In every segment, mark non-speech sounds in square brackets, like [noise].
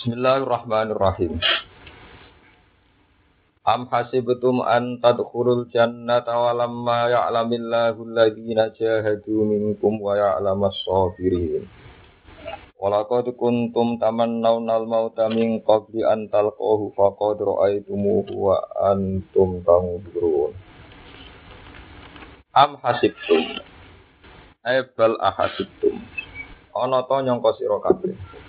Bismillahirrahmanirrahim. Am hasibtum an tadkhulul jannata wa lamma ya'lamillahu alladhina jahadu minkum wa ya'lamas sabirin. Walaqad kuntum tamannawna al-mauta min qabli an talqahu faqad ra'aytumuhu wa antum tanzurun. Am hasibtum Ebal ahasibtum Ana to nyangka sira kabeh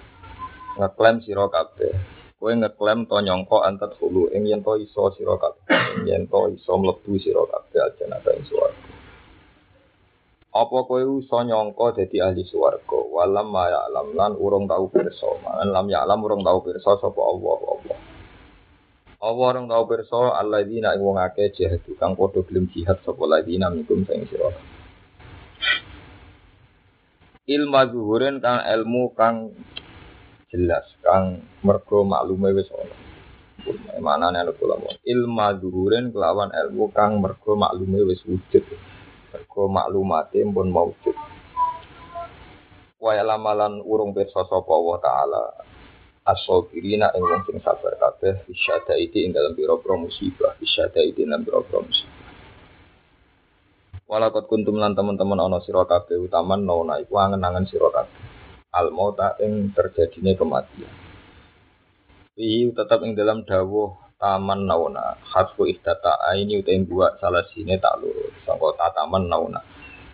ngeklaim sira kabeh. Kowe ngeklaim to nyangka antat hulu. Ing yen to iso sira kabeh. Yen to iso mlebu sira kabeh ajanata ing swarga. Apa kowe iso nyangka dadi ahli swarga? Walam ma alam lan urung tau pirsa. Lam ya alam urung tau pirsa sapa Allah? Allah. Allah orang tahu perso alladzina ing wong akeh jihad. Kang padha gelem jihad sapa ladina minkum sing sira. Ilmu zuhurin kang ilmu kang jelas kang mergo maklume wis ana. Mana nek kula ilmu zuhurin kelawan ilmu kang mergo maklume wis wujud. Mergo maklumate pun maujud. Wa lamalan urung pirsa sapa Allah taala asobirina ing wong sing sabar kabeh isyada iki ing dalam pira-pira musibah isyada iki dalam pira-pira musibah Walakot kuntum lan teman-teman ana sira kabeh utaman nona iku angen-angen sira al mauta ing terjadine kematian. Ihi tetap ing dalam dawuh taman nauna. Hasbu ihtata ini uta ing buat salah sini tak lurus. Sangka tataman nauna.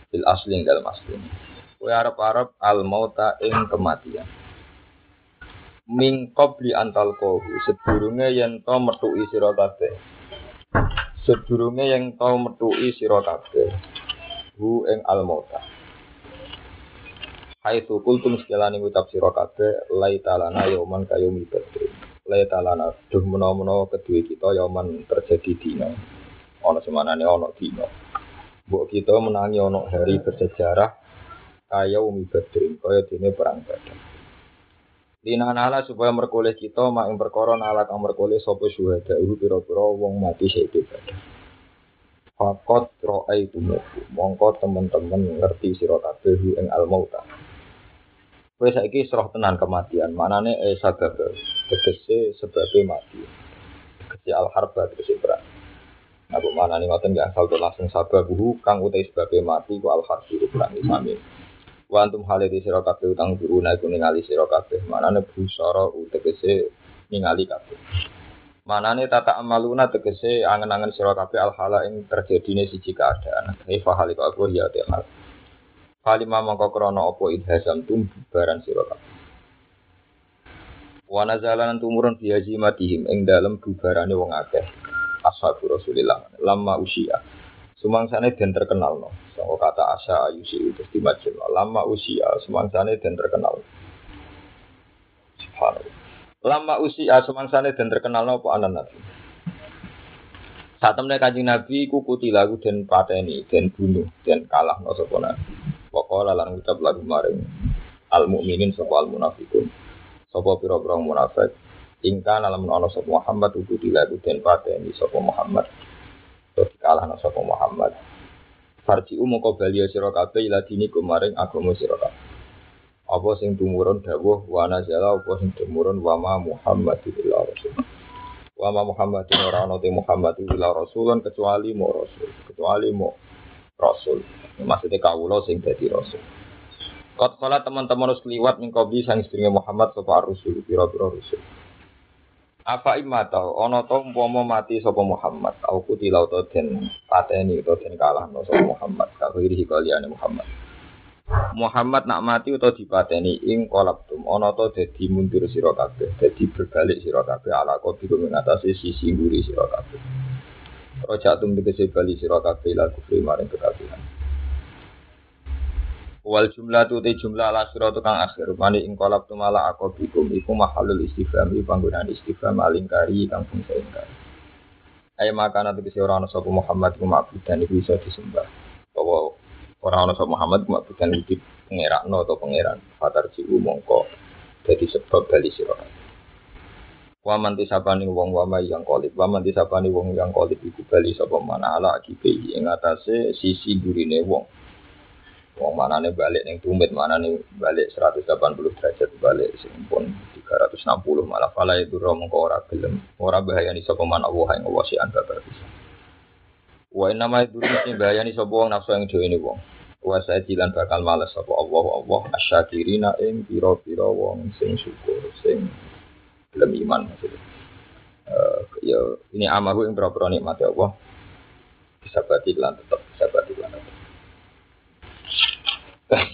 Bil asli ing dalam asli Kowe arep-arep al mauta ing kematian. Min qabli antal kohu sedurunge yen to metuki sira kabeh. Sedurunge yen to metuki sira kabeh. Hu ing al mauta Hai tu kultum sekelani ngucap sira kabeh lai talana yauman kayomi badri lai talana duh menawa-menawa kedue kita yauman terjadi dina ana semanane ana dina mbok kita menangi ana hari bersejarah kaya umi badri kaya dene perang badar Lina nala supaya merkoleh kita mak ing perkara kang merkoleh sapa syuhada iku pira-pira wong mati syahid badar. Fakot ro'ai tumuku, mongko teman-teman ngerti sira kabeh ing al mauta. Kowe saiki serah tenan kematian, manane e sabab tegese sebabe mati. Tegese al harba tegese perang. Nah, bu mana nih ngoten nggak asal langsung sabab kang utai sebabe mati ku al harbi perang sami. Wa antum hale di sira kabeh utang duruna iku ningali sira kabeh. Manane busara utegese ningali kabeh. Manane tata amaluna tegese angen-angen sira kabeh al hala ing terjadine siji keadaan. Kaifa halika aku ya te. Kalimah mangko krana apa idhasam tum bubaran sira kabeh. Wa nazalan tumurun fi hazimatihim ing dalem bubarane wong akeh. Ashabu Rasulillah lama usia. Sumangsane den terkenal no. Sangka kata asa ayusi itu di. Lama usia sumangsane den terkenal. Subhanallah. Lama usia sumangsane den terkenal no apa anan nabi. Saat temen kanjeng nabi ku lagu den pateni, den bunuh, den kalah no sapa nabi. Pokoke lan ngucap lagu maring al mukminin sapa al munafikun. Sapa pira-pira munafik ingkang alam ana sapa Muhammad uku lagu den pateni sapa Muhammad terus kalah nang sapa Muhammad. Farji umu kau sira kabeh ila dini kumaring agama sira. Apa sing tumurun dawuh wa nazala apa sing tumurun wa ma Muhammad illa rasul. Wa ma Muhammad ora te Muhammad illa rasulun kecuali mo rasul, kecuali mo rasul. Maksudnya kawula sing dadi rasul. Kot kala teman-teman harus liwat mingkobi sang istrinya Muhammad sapa rasul, pira-pira rasul. Apa imata ana to umpama mati sapa Muhammad au kutilau to den pateni to den kalah no sapa Muhammad kalau iri kaliane Muhammad Muhammad nak mati utawa dipateni ing kolaptum ana to dadi mundur sira kabeh dadi berbalik sira kabeh ala kopiku mengatasi sisi nguri sira kabeh Rojak tum dikese bali sira kabeh la kufri maring kekafiran Wal jumlah tu te jumlah ala surat tukang akhir mani ing malah akobikum iku mahalul istifham iku panggunaan istifham alingkari kang fungsi ingkari. Ayo makan nanti kesi orang nasabu Muhammad iku makbudan iku bisa disembah. Bahwa orang nasabu Muhammad iku makbudan iku pengerak no atau pangeran. Fatar jiwu mongko jadi sebab bali sirah. Waman tisapani wong wamai yang kolib, waman tisapani wong yang kolib iku bali sapa mana ala akibai ing atase sisi gurine wong Wong mana nih balik yang tumit, mana nih balik 180 derajat balik simpun 360 malah fala itu mengko ora gelem. Ora bahaya ni sapa man Allah yang Allah si anta bisa. Wa nama itu mesti bahaya ni sapa wong nafsu yang dhewe wong. Wa saya jilan bakal males sapa Allah Allah asyakirina ing pira-pira wong sing syukur sing gelem iman maksudnya. Uh, ya ini amahu yang berapa nikmat ya Allah bisa berarti lan tetap bisa berarti lan tetap [laughs]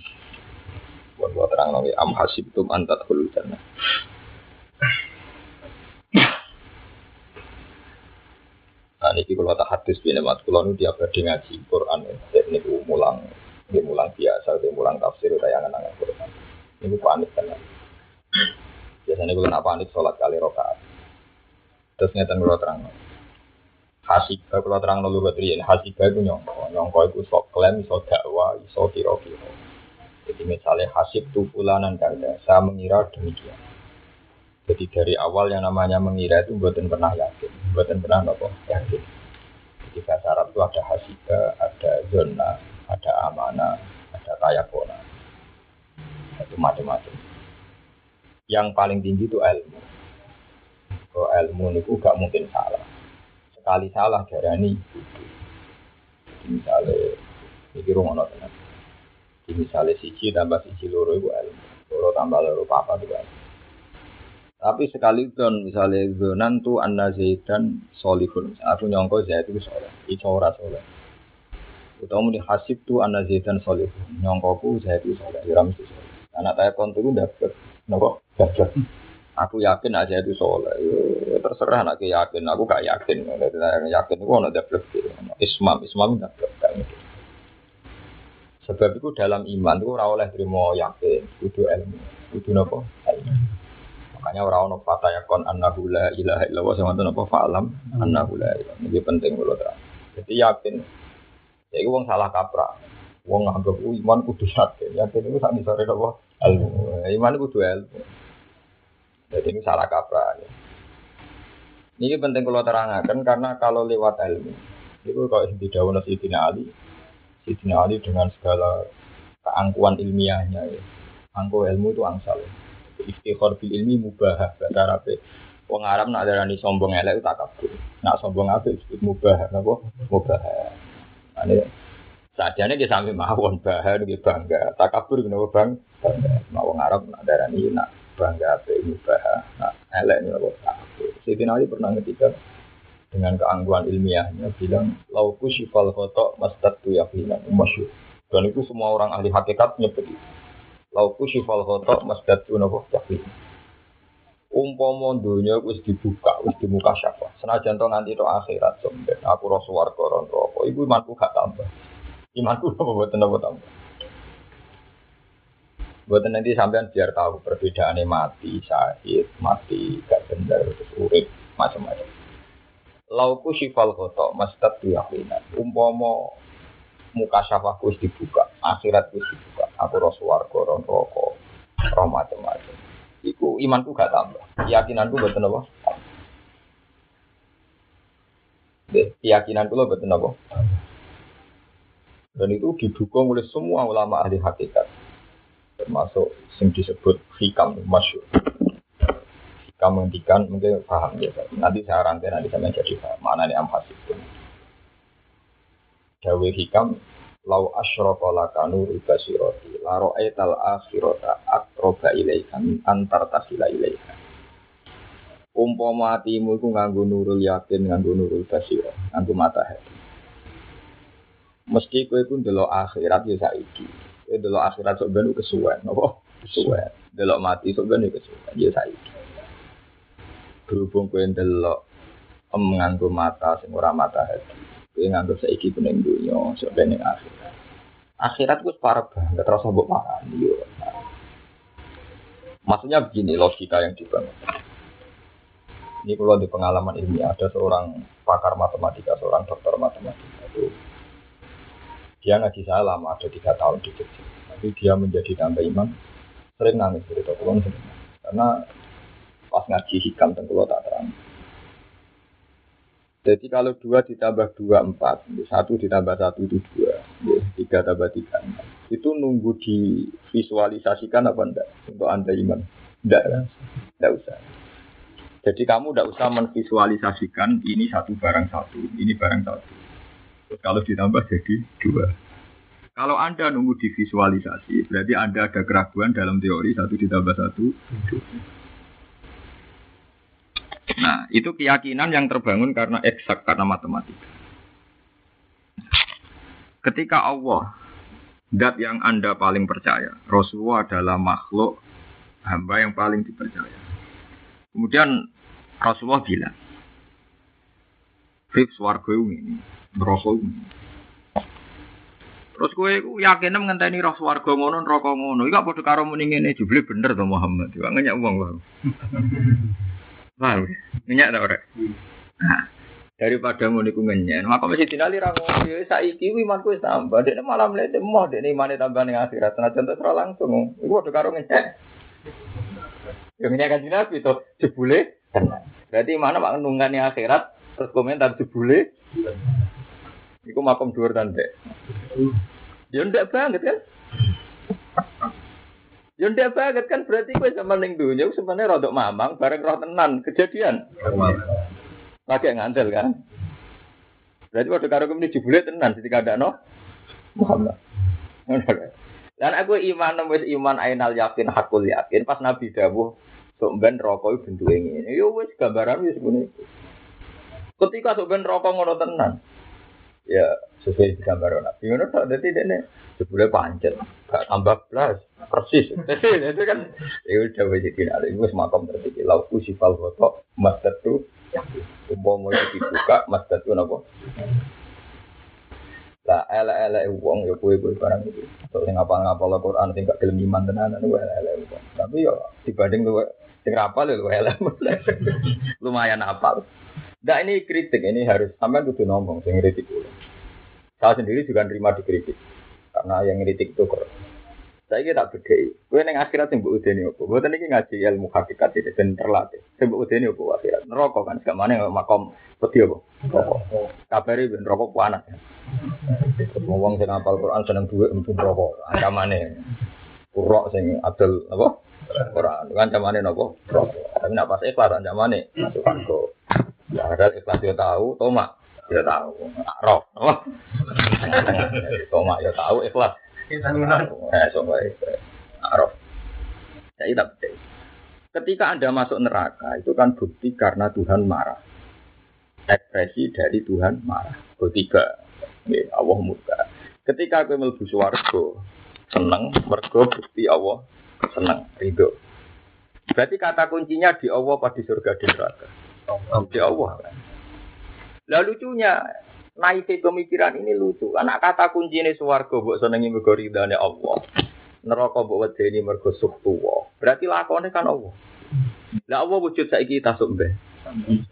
buat buat terang nabi am hasibtum antat hulu jannah Nah, ini kalau tak hadis bini mat kalau nu dia berdi ngaji Quran ini mulang, ini mulang biasa, ini mulang tafsir, tayangan angan Quran. Ini panik kan? Biasanya kalau nak panik sholat kali rokaat. Terus ngeten kalau terang. Hasibah kalau terang nolu batrian, hasibah itu nyongko, nyongko itu sok klaim, iso dakwa, iso kiro-kiro. Jadi misalnya hasib tu fulanan kada, saya mengira demikian. Jadi dari awal yang namanya mengira itu buatan pernah yakin, buatan pernah nopo yakin. Jadi bahasa Arab itu ada hasiba, ada zona, ada amanah, ada tayakona, itu macam-macam. Yang paling tinggi itu ilmu. Kalau ilmu itu gak mungkin salah. Sekali salah darani misalnya, ini rumah. Jadi misalnya siji tambah siji loro itu ilmu. Loro tambah loro papa juga ilmu. Tapi sekali don misalnya zonan tu anna zaidan solihun. Aku nyongko zaid itu soleh. Itu ora soleh. Utawa muni hasib tu anna zaidan solihun. Nyongko ku zaid itu soleh. Ya mesti soleh. Anak saya kontu itu dapat. Nopo dapat. Aku yakin aja itu soleh. Ya, terserah anak yakin. Aku gak yakin. Saya yakin itu ada dapat. Ismam, ismam dapat. Sebab itu dalam iman itu ora oleh terima yakin, kudu ilmu, kudu nopo ilmu. Makanya orang ono fata yakon annahu la ilaha illallah sama apa fa'alam annahu la ilaha. Ini penting kalau terang. Jadi yakin. Ya itu wong salah kaprah. Wong nganggap iman kudu yakin. Yakin itu sak sore apa? Ilmu. Iman kudu ilmu. Jadi ini salah kaprah. Ya. Ini penting kalau terangkan karena kalau lewat ilmu itu kalau di daun Sidina Ali, Sidina Ali dengan segala keangkuhan ilmiahnya ya. Angku ilmu itu angsal. Ya istighfar bil ilmi mubah bahasa Arab wong Arab nak darani sombong elek tak kabur nak sombong apa disebut mubah napa mubah ane sajane dia sampai mawon bahar dia bangga takabur kenapa bang bangga nah, wong Arab nak darani nak bangga apa mubah nak elek napa takabur Sayyidina Ali pernah ketika dengan keangguan ilmiahnya bilang lauku syifal kotok mastat tu yakinan masyur dan itu semua orang ahli hakikat nyebut itu Lauku syifal khotok masjid nopo yakin. Umpama dunia wis dibuka, wis dibuka syafa. Senajan to nganti to akhirat somben. Aku ro swarga ro neraka. Iku imanku gak tambah. Imanku [laughs] apa mboten napa tambah. Buat nanti sampean biar tahu perbedaannya mati, syahid, mati, gak bener, terus urip, macam-macam. Lauku syifal khotok, masjid yakinan. Umpama muka syafaku wis dibuka, akhirat wis dibuka. Aku roh swarga, roh neraka, roh macam-macam. Iku imanku gak tambah. Keyakinanku betul apa? Keyakinanku lo betul apa? Dan itu didukung oleh semua ulama ahli hakikat. Termasuk yang disebut hikam, masyur. Hikam menghentikan, mungkin paham ya. Nanti saya rangkai, nanti saya menjadi paham. Mana nih amhas itu. Dawe hikam lau asyraka laka nuru basirati la ra'aital akhirata aqraba ilaika min antar tasila ilaika umpama atimu iku nganggo nurul yakin nganggo nurul basira nganggo mata hati mesti kowe iku ndelok akhirat ya saiki kowe ndelok akhirat sok ben kesuwen napa kesuwen ndelok mati sok ben kesuwen ya saiki berhubung kowe ndelok nganggo mata sing ora mata hati Kowe nganggep saiki pening dunya, sok ning akhirat. Akhirat gue parah banget, terasa mbok makan. Yo. Maksudnya begini logika yang dibangun. Ini kalau di pengalaman ilmiah ada seorang pakar matematika, seorang dokter matematika itu dia ngaji saya lama, ada tiga tahun di Jogja. Tapi dia menjadi tambah iman, sering nangis cerita kulon sering Karena pas ngaji hikam tengkulo tak terang. Jadi kalau dua ditambah dua empat, satu ditambah satu itu dua. Tiga tambah tiga Itu nunggu divisualisasikan apa enggak untuk anda iman? Enggak, enggak usah. Jadi kamu enggak usah menvisualisasikan ini satu barang satu, ini barang satu. Kalau ditambah jadi dua. Kalau anda nunggu divisualisasi, berarti anda ada keraguan dalam teori satu ditambah satu. Nah, itu keyakinan yang terbangun karena eksak, karena matematika. Ketika Allah, dat yang Anda paling percaya, Rasulullah adalah makhluk hamba yang paling dipercaya. Kemudian Rasulullah bilang, Fif swarga ini, neraka ini. Terus kowe iku yakin ngenteni roh swarga ngono neraka ngono. Iku padha karo muni ngene jebule bener to Muhammad. Iku ngenyak wong wae. [laughs] Paham? Ngenyak ta ora? Nah, daripada ngono iku ngenyen. Maka mesti dinali ra ngono ya saiki imanku wis tambah. Dekne malah mlete moh dekne imane tambah ning akhirat. Nah contoh ora langsung. Iku padha karo ngenyek. Ya ngenyek kan Nabi to jebule. Berarti mana mak nungani akhirat terus komentar jebule. Iku makom dhuwur tandek. Ya ndak banget kan? Ya banget kan berarti kowe zaman ning donya sebenarnya rodok mamang bareng roh tenan kejadian. Lagi ngandel kan. Berarti waktu karo kemini jebule tenan ketika ada no Muhammad. Dan aku iman wis iman ainal yakin hakul yakin pas Nabi dawuh sok ben rokok bentuk ini. Yo wis gambaran wis ngene. Ketika sok ben rokok ngono tenan. Ya sesuai gambar Nabi ngono tok dadi dene jebule pancet gak tambah blas persis. [laughs] Itu kan ya udah wis iki wis makam tertiki lau usifal foto mastatu Umpama itu dibuka, mas datu nopo. Lah elek-elek wong ya kowe-kowe barang itu. Sok sing ngapal-ngapal Al-Qur'an sing gak gelem iman tenanan ku elek-elek wong. Tapi yo dibanding luwe sing rapal yo elek. [laughs] Lumayan apal. Nah ini kritik, ini harus sampai kudu ngomong sing kritik dulu. Saya sendiri juga nerima dikritik. Karena yang kritik itu kok saya tak beda. Gue neng akhirat yang bu udeni opo. Gue tadi ngaji ilmu hakikat ini dan terlatih. Saya bu udeni opo akhirat. Neroko kan sekarang mana makom peti opo. Rokok. Kabari ben rokok panas. Uang sing apal Quran seneng duit untuk rokok. Ancamane. Kurok sing adil apa? Quran. Ancamane nopo? Rokok. Tapi nak pas ikhlas ancamane masukkan ke. Ya ada ikhlas dia tahu, tomak dia tahu. Roh, apa? Tomak ya tahu ikhlas. Eh, coba Araf. Saya tidak percaya. Ketika Anda masuk neraka, itu kan bukti karena Tuhan marah. Ekspresi dari Tuhan marah. Ketiga, ya, Allah murka. Ketika aku melebu suwargo, seneng, mergo bukti Allah seneng, ridho. Berarti kata kuncinya di Allah pada surga di neraka. Di Allah. Lalu lucunya, naik pemikiran ini lucu. Karena kata kunci ini suwargo buat senengi mergo ridane Allah. Neraka buat wedeni mergo tuwa. Berarti lakonnya kan Allah. Lah Allah wujud saiki kita mbeh.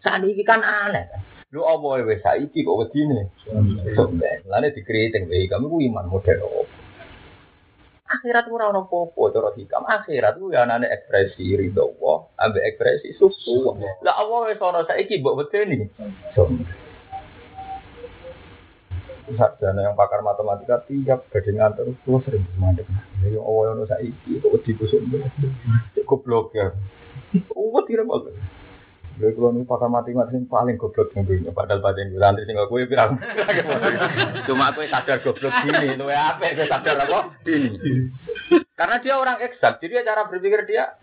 Saat ini kan aneh. Lu Allah wis saiki kok wedine. Mbeh. Lane dikriting wae kamu iman model Allah. Akhirat ora ono apa-apa cara hikam. Akhirat ku ya anane ekspresi ridho Allah, ambek ekspresi susu. Lah Allah wis ono saiki mbok wedeni. sarjana yang pakar matematika tiap badhe ngantor itu sering mandek. Ya Allah ono saiki kok wedi kusuk. Goblok ya. Oh, tidak bagus. Lha kalau nih pakar matematika sing paling goblok yang dunia padahal pancen santri sing aku pirang. Cuma aku sadar goblok gini, luwe apa aku sadar apa? Ini. Karena dia orang eksak, jadi cara berpikir dia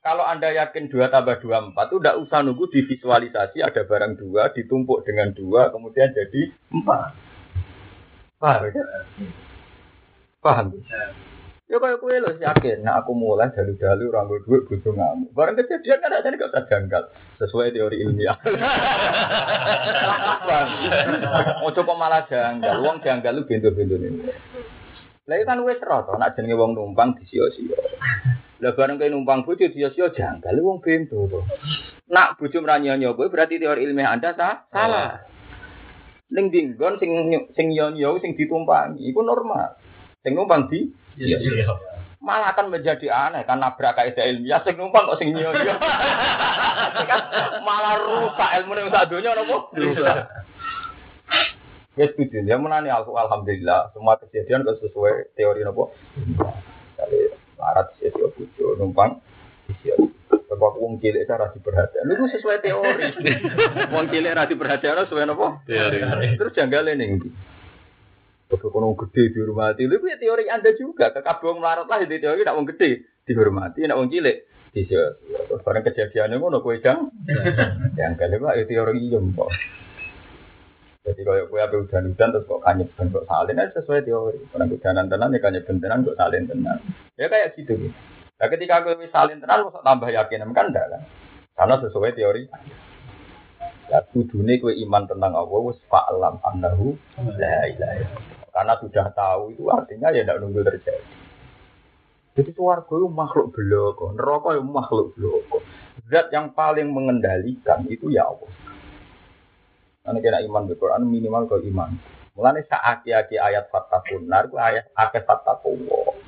kalau Anda yakin 2 tambah 2 4 itu tidak usah nunggu divisualisasi ada barang dua ditumpuk dengan dua kemudian jadi empat. Paham ya? Paham. Ya kayak kue lo yakin, nah aku mulai dalu-dalu rambut duit butuh ngamuk. Barang kejadian kan aja gak usah janggal sesuai teori ilmiah. [laughs] Mau coba malah janggal, uang janggal lu bintu-bintu ini. Lah kan wis rata, nak jenenge wong numpang disio-sio. Lah bareng kowe numpang bojo disio-sio janggal wong bintu to. Nak bojo mranyo kowe berarti teori ilmiah Anda sah? salah. Ning dinggon sing sing yo yo sing ditumpangi iku normal. Sing numpang di iya, iya. malah akan menjadi aneh kan nabrak kaidah ilmiah sing numpang kok sing yo yo. [laughs] malah rusak ilmu donya napa? Rusak. Ya setuju. Ya menani aku alhamdulillah semua kejadian kok sesuai teori nopo. Kali larat sih bojo numpang isi Sebab wong cilik cara diperhatikan. Itu sesuai teori. [laughs] wong cilik ra diperhatikan sesuai nopo? Teori. Terus janggale ning ndi? Kalau kono gede dihormati, itu ya teori anda juga. Kekabung melarat lah itu teori, nak wong gede dihormati, nak wong cilik. Terus barang kejadiannya ngono kue jang, yang kali itu teori iya kok. Jadi kalau kue apa hujan-hujan terus kok kanyep dan kok salin aja sesuai teori. Orang hujanan tenan ya kanyep tenan kok salin tenan. Ya kayak gitu gitu. Nah ketika kue salin tenan kok tambah yakin kan enggak kan? Karena sesuai teori. Ya kudune kue iman tentang Allah wis fa'lam annahu la ilaha. Karena sudah tahu itu artinya ya tidak nunggu terjadi. Jadi suarga itu makhluk beloko, neraka itu makhluk beloko. Zat yang paling mengendalikan itu ya Allah. Karena kena iman di Quran minimal ke iman. Mulanya saat-aki ayat fatakunar, itu ayat akeh fatakuwa.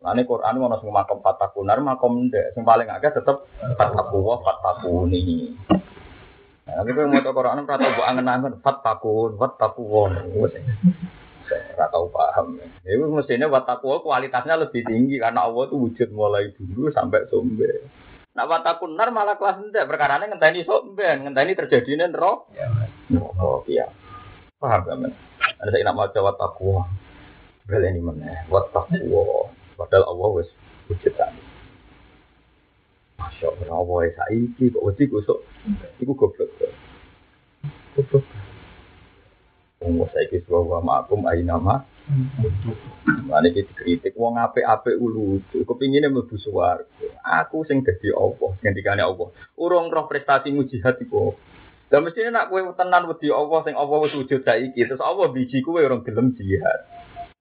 Mulanya Quran mau nasi makom fatakunar, makom ndek. Yang paling agak tetap fatakuwa, fatakuni. Nah, kalau mau Quran, kata buat angen-angen, fatakun, fatakuwa. Gak tahu paham. Ya, itu mestinya kualitasnya lebih tinggi karena Allah itu wujud mulai dulu sampai sombe. Nah watakunar malah kelas enggak perkara ini ngenteni sombe, ngenteni terjadinya roh. Oh iya. Paham men? Ada saya nak maca watakwa. Bel ini mana? Watakwa. Padahal Allah wis wujud tadi. Masya Allah, Allah ya saiki kok wedi kusuk. Iku goblok. Goblok. Wong saiki suwa makum aina ma. Mane iki dikritik wong apik-apik lucu. Kepingine mlebu swarga. Aku sing dadi Allah, ngendikane Allah. Urung roh prestasimu jihad iku. Lah mestine nak kowe tenan wedi Allah sing Allah wis wujud saiki, terus Allah biji kowe orang gelem jihad.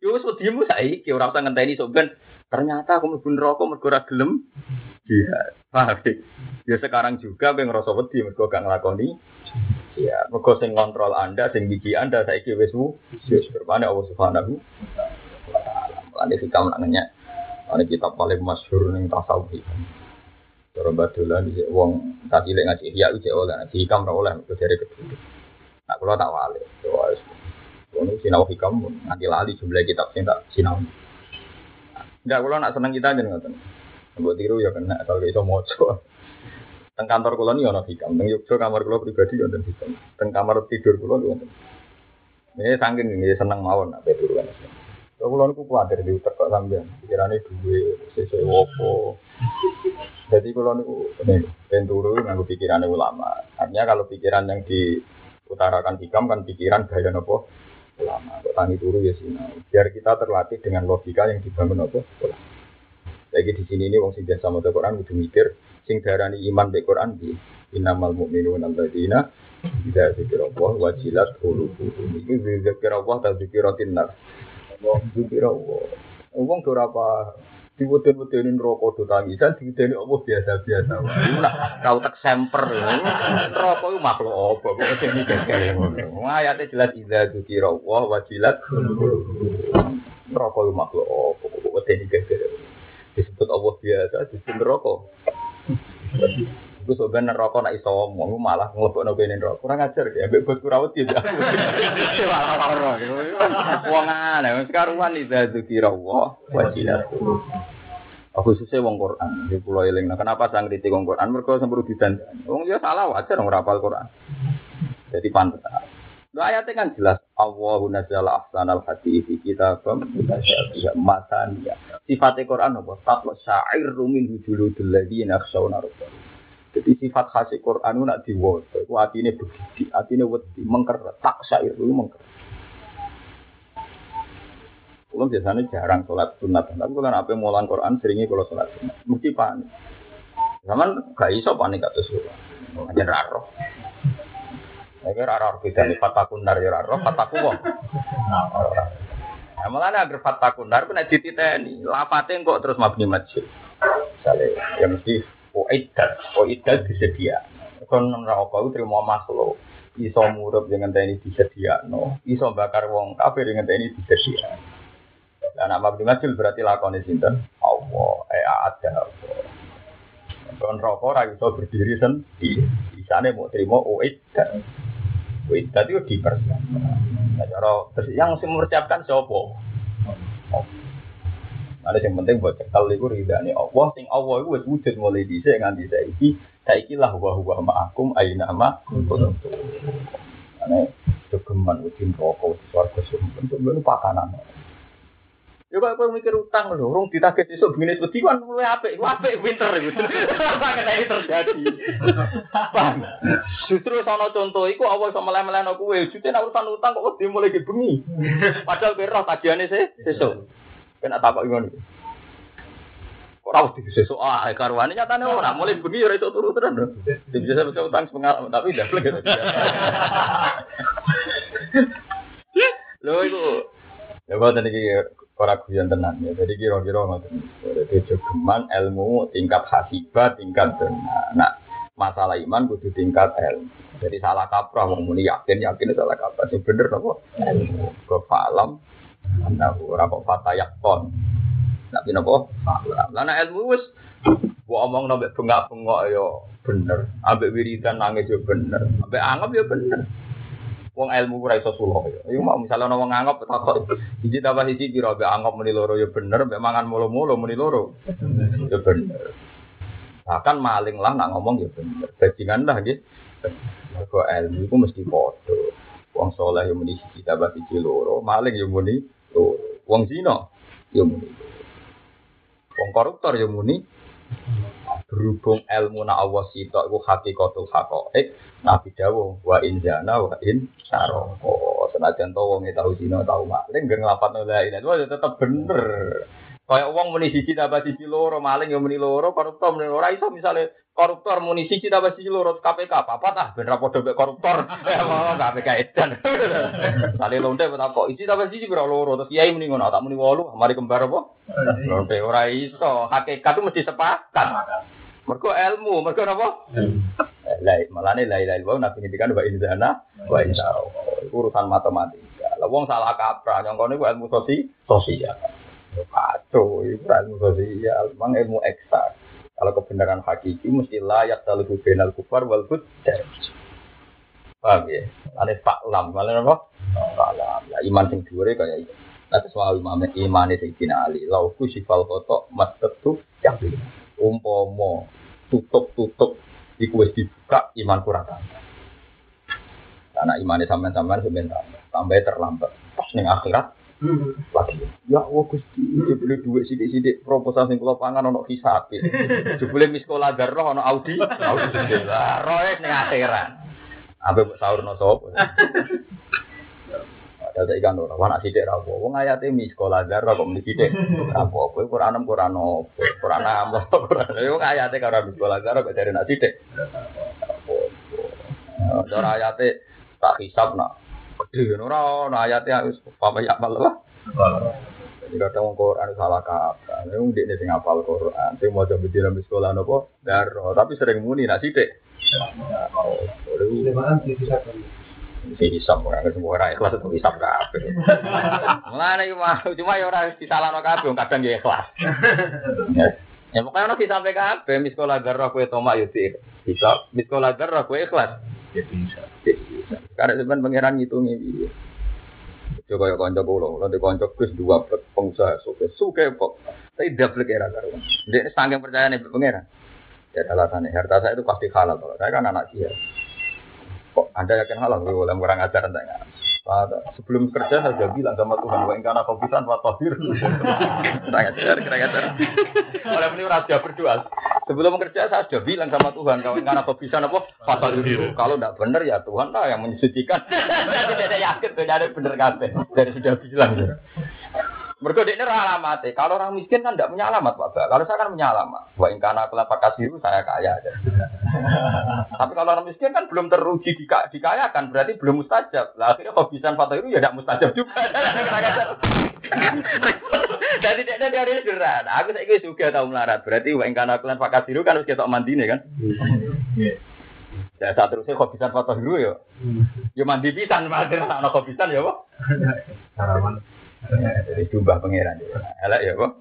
Yo wis wedimu saiki ora usah ngenteni sok ternyata aku mlebu neraka mergo ora gelem jihad. Paham? Ya sekarang juga kowe ngrasa wedi mergo gak nglakoni Ya, mergo sing kontrol Anda, sing biji Anda saiki wis wis bermana Allah Subhanahu wa taala. Lan hikam nanya. Ana kitab paling masyhur ning tasawuf iki. Cara badolan di wong tak cilik ngaji ya uje oleh ngaji hikam ora oleh mergo dari kedua. Nah, kula tak wale. Wis. Ono sinau hikam nanti lali jumlah kitab sing tak sinau. Enggak, kula nak seneng kita aja ngoten. Mbok tiru ya kena kalau iso maca. Teng kantor kula ni ana hikam, teng Yogyo kamar kula pribadi yo wonten hikam. Teng kamar tidur kula wonten. Ini saking ini seneng mawon nak tidur kan. Kalau kula niku kuwatir di utek kok sampean. Pikirane duwe sesuk opo. Jadi kula niku ben turu nganggo pikirane ulama. Artinya kalau pikiran yang diutarakan hikam kan pikiran gaya nopo ulama. Kok tangi turu ya sinau. Biar kita terlatih dengan logika yang dibangun nopo ulama. Lagi di sini ini wong sing biasa maca Quran kudu mikir sing darani iman be Quran di innamal mu'minuna alladzina idza dzikra Allah wajilat qulubuhum. Iki dzikra Allah ta dzikiratin nar. Allah dzikra Allah. Wong ora apa diweden-wedenin rokok do tangisan diwedeni Allah biasa-biasa. Nak kau tak semper. Rokok itu makhluk apa kok wedeni gegel ngono. Ayate jelas idza dzikra Allah wajilat. Rokok itu makhluk apa kok wedeni gegel disebut Allah biasa disebut neraka. Gue sebenarnya neraka nak iso ngomong malah ngelebok kene neraka. Kurang ajar ya, mbek bos kurawat ya. Wong aneh, sekaruan idza dzikra Allah wajilat. Aku susah wong Quran, di pulau eling. Nah, kenapa sang kritik wong Quran? Mereka semburu didan. Wong dia salah wajar wong rapal Quran. Jadi pantas. Nah, ayatnya kan jelas. Allahu nazzala ahsanal hadis kita mutasyabih mataniya. Sifatnya Quran apa? Tatwa syair rumin hujuludul ladina khshawna rabbah. Jadi sifat khas Quran itu nak diwaca. Itu artinya begitu, artinya wedi, mengker, tak syair itu mengker. Kalau biasanya jarang sholat sunat, tapi kalau apa mulan Quran seringnya kalau sholat sunat, mesti panik. Zaman gak iso panik atau sholat, hanya raro. Saya raro beda nih, fatakun ya raro, fataku wong. Nah, malah agar fatakun pun ada titeni, lapatnya kok terus mabni masjid. Misalnya, ya mesti Uiddat, uiddat disedia. Kon neraka itu terima makhluk. Iso murup dengan tni disedia, no. Iso bakar wong kafir dengan tni disedia. Dan nama Abdul Majid berarti lakoni sinten Allah, eh ada Allah. Kon neraka ora iso berdiri sendiri. Isane mau terima uiddat. Widat itu dipersiapkan. Nah, cara yang mesti mempersiapkan siapa? Ada yang penting buat cekal itu ridhani Allah. Sing Allah itu wis wujud mulai dhisik nganti saiki. Saiki lah wa huwa ma'akum aina ma kuntum. Ane jogeman udin rokok swarga sumpah. Itu pakanan. Ya kok aku mikir utang lho, urung ditagih esuk begini wedi kan luwe apik, apik winter iku. Sakit iki terjadi. [laughs] Paham? Justru sono contoh iku apa iso meleh-melehno kuwe, jute nek urusan utang kok wedi mulai bengi. [laughs] Padahal kowe roh tagihane sesuk. Kena takok ngono. Kok ora wedi sesuk ah karuane nyatane ora mulai bengi ora iso turu terus. Bisa bisa utang pengalaman tapi ndak gitu. [laughs] Lho iku Ya kok tadi ora guyon tenan ya. Jadi kira-kira ngoten. Jadi jogeman ilmu tingkat hasibah, tingkat tenan. Nah, masalah iman kudu tingkat ilmu. Jadi salah kaprah mau muni yakin yakin salah kaprah. Sing bener apa? Ilmu. Ke falam anda ora kok fatayakon. Tapi napa? Falam. Lah nek ilmu wis gua omong nambah bengak-bengok ya bener. Ambek wiridan nangis ya bener. Ambek anggap ya bener. Wong ilmu ora iso sulo ya. Iku mau misalnya ana wong anggap takok iki tambah siji kira be anggap muni loro ya bener, be mangan mulu-mulu muni loro. Ya bener. Bahkan maling lah nak ngomong ya bener. Bajingan lah nggih. Mergo ilmu iku mesti padha. Wong soleh ya muni siji tambah siji loro, maling ya muni loro. Wong zina ya muni. Wong koruptor ya muni berhubung ilmu na Allah sitok iku hakikatul haqaiq Nabi dawuh wa in zana wa in saroko senajan to wong tau zina tau maling geng nglapat la ilaha itu tetep bener Kayak uang muni siji tambah siji loro, maling yang muni loro, koruptor muni ora iso misale koruptor muni siji tambah siji loro KPK apa tah ben ra padha mek koruptor. [laughs] Ya mau KPK edan. [laughs] Sale lonte tak kok siji tambah siji pira loro terus kiai muni ngono tak muni 8, mari kembar apa? Lonte ora iso. Hakikat itu mesti sepakat. Mergo ilmu, mergo napa? Lah malane la ilaha illallah nabi ngendikan wa inzana wa insya Urusan matematika. Lah wong salah kaprah nyongkone ku ilmu sosial. sosial. Kacau, itu ilmu sosial, memang ilmu eksak. Kalau kebenaran hakiki mesti layak dalam benal kufar wal fujjar. Paham ya? Ane pak lam, malah apa? Pak lam. Lah iman sing dhuwure kaya iki. Lah soal imam imane sing dinali, lauku sifal kotok mastetu yang umpama tutup-tutup iku wis dibuka iman kurang tambah. Karena imannya sampean-sampean sebentar tambah terlambat. Pas ning akhirat lagi. Ya Allah Gusti jebule duit sithik-sithik proposal sing kula pangan ana hisab jebule miskola darah ana Audi. Audi. Lah roe ning akhirat. Ape mbok saurno sapa [laughs] ada ikan ora wana sithik ra apa wong ayate miskola darah kok muni sithik? Ra apa Quran Quran opo Quran amlo Quran yo ayate karo miskola darah kok dari nak sithik. Ora ayate tak hisab nak. Gede ora ana ayate wis apa ya lah. Jadi kadang wong Quran salah kata. Wong ndekne sing apal Quran, sing maca bidina di sekolah nopo? Daro, tapi sering muni nak sithik. Si hisap ora semua ora ikhlas itu hisap kabeh. Mulane iki mah cuma ya ora disalahno kabeh kadang ya ikhlas. Ya pokoknya ono disampe kabeh miskola garra kowe tomak yo di hisap, miskola garra kowe ikhlas. Ya bisa. Karena sebenarnya pangeran ngitungi piye. Coba ya kula, kula di kanca Gus dua pengusaha suke suke kok. Tapi double kira karuan. Dia saking percaya nih pangeran. Ya alasannya harta saya itu pasti halal. Kalau saya kan anak dia. Kok Anda yakin halal? Gue boleh kurang ajar enggak? Sebelum kerja saya sudah bilang sama Tuhan, wa ingkana kopisan wa tahir. Kurang ajar, kurang ajar. Oleh ini raja berdoa. Sebelum kerja saya sudah bilang sama Tuhan, kalau ingkana kopisan apa? Pasal itu. Kalau tidak benar ya Tuhan lah yang menyucikan. [laughs] Jadi tidak yakin tuh, jadi benar kata. Dari sudah bilang. Mereka ini alamat Kalau orang miskin kan tidak punya alamat Pak. Kalau saya kan punya alamat. Wah ingkana kelapa kasih saya kaya aja. [laughs] Tapi kalau orang miskin kan belum teruji dika, dikayakan, berarti belum mustajab. Lah akhirnya kok bisa foto itu ya tidak mustajab juga. [laughs] Jadi tidak ada dari sederhana. Aku saya juga tahu melarat. Berarti wah ingkana kelapa kasih kan harus kita mandi nih kan. Ya saat terusnya kok bisa foto dulu ya. Ya mandi pisan, mandi anak kok bisa ya, Pak. [laughs] Jadi jubah pangeran ya. Elek ya kok.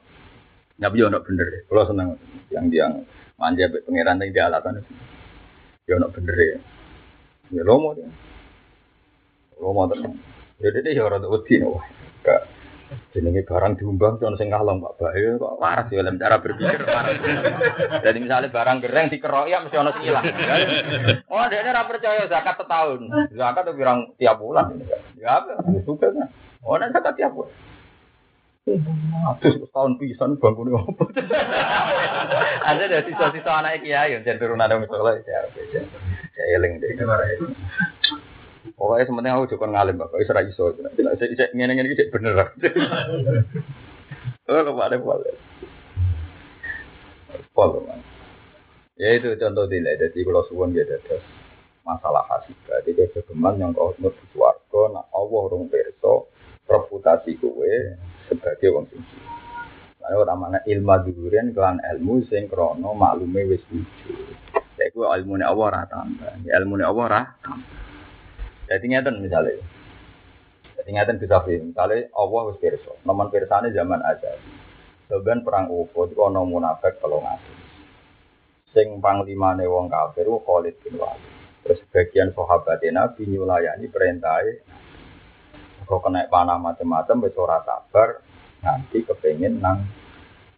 Nabi yo nak bener. Kalau seneng yang yang manja be pangeran yang dia alatan itu. Yo nak bener ya. Ya lomo dia. Lo mau terus. Ya dia ya orang wedi wah. Gak jenenge barang diumbang sono sing kalong Pak Bae kok waras ya dalam cara berpikir. Jadi misalnya barang gereng dikeroki ya mesti ono ilang. Oh, dia ora percaya zakat setahun. Zakat tuh pirang tiap bulan. Ya apa? Suka kan. Oh, nek zakat tiap bulan. Terus tahun pisan bangkune opo? Ada dari sisa-sisa anak kiai yang turunan dong misalnya ya. Saya eling deh. Pokoknya sementing aku juga ngalim bapak, itu iso. Tidak saya ngene ngene iki bener. [laughs] Oh, kok ada pol. Pol, Ya itu contoh tidak. Jadi kalau suwon dia ada masalah hasil. Jadi kegeman yang kau mau suwargo, nah Allah rong perso reputasi kue sebagai wong suci. Lalu orang mana ilmu durian kelan ilmu sing krono maklume wis. Ya gue ilmu Allah rata Ya ilmu Allah rata jadi ngeten misalnya. Jadi ngeten bisa film. Misalnya Allah wis pirsa. Nomor pirsane zaman aja. Sebenarnya perang Uhud itu ono munafik kalau ngasih. Sing panglimane wong kafir Khalid bin Walid. Terus sebagian sahabat Nabi nyulayani perintahnya kok kena panah macam-macam wis ora sabar nanti kepengen nang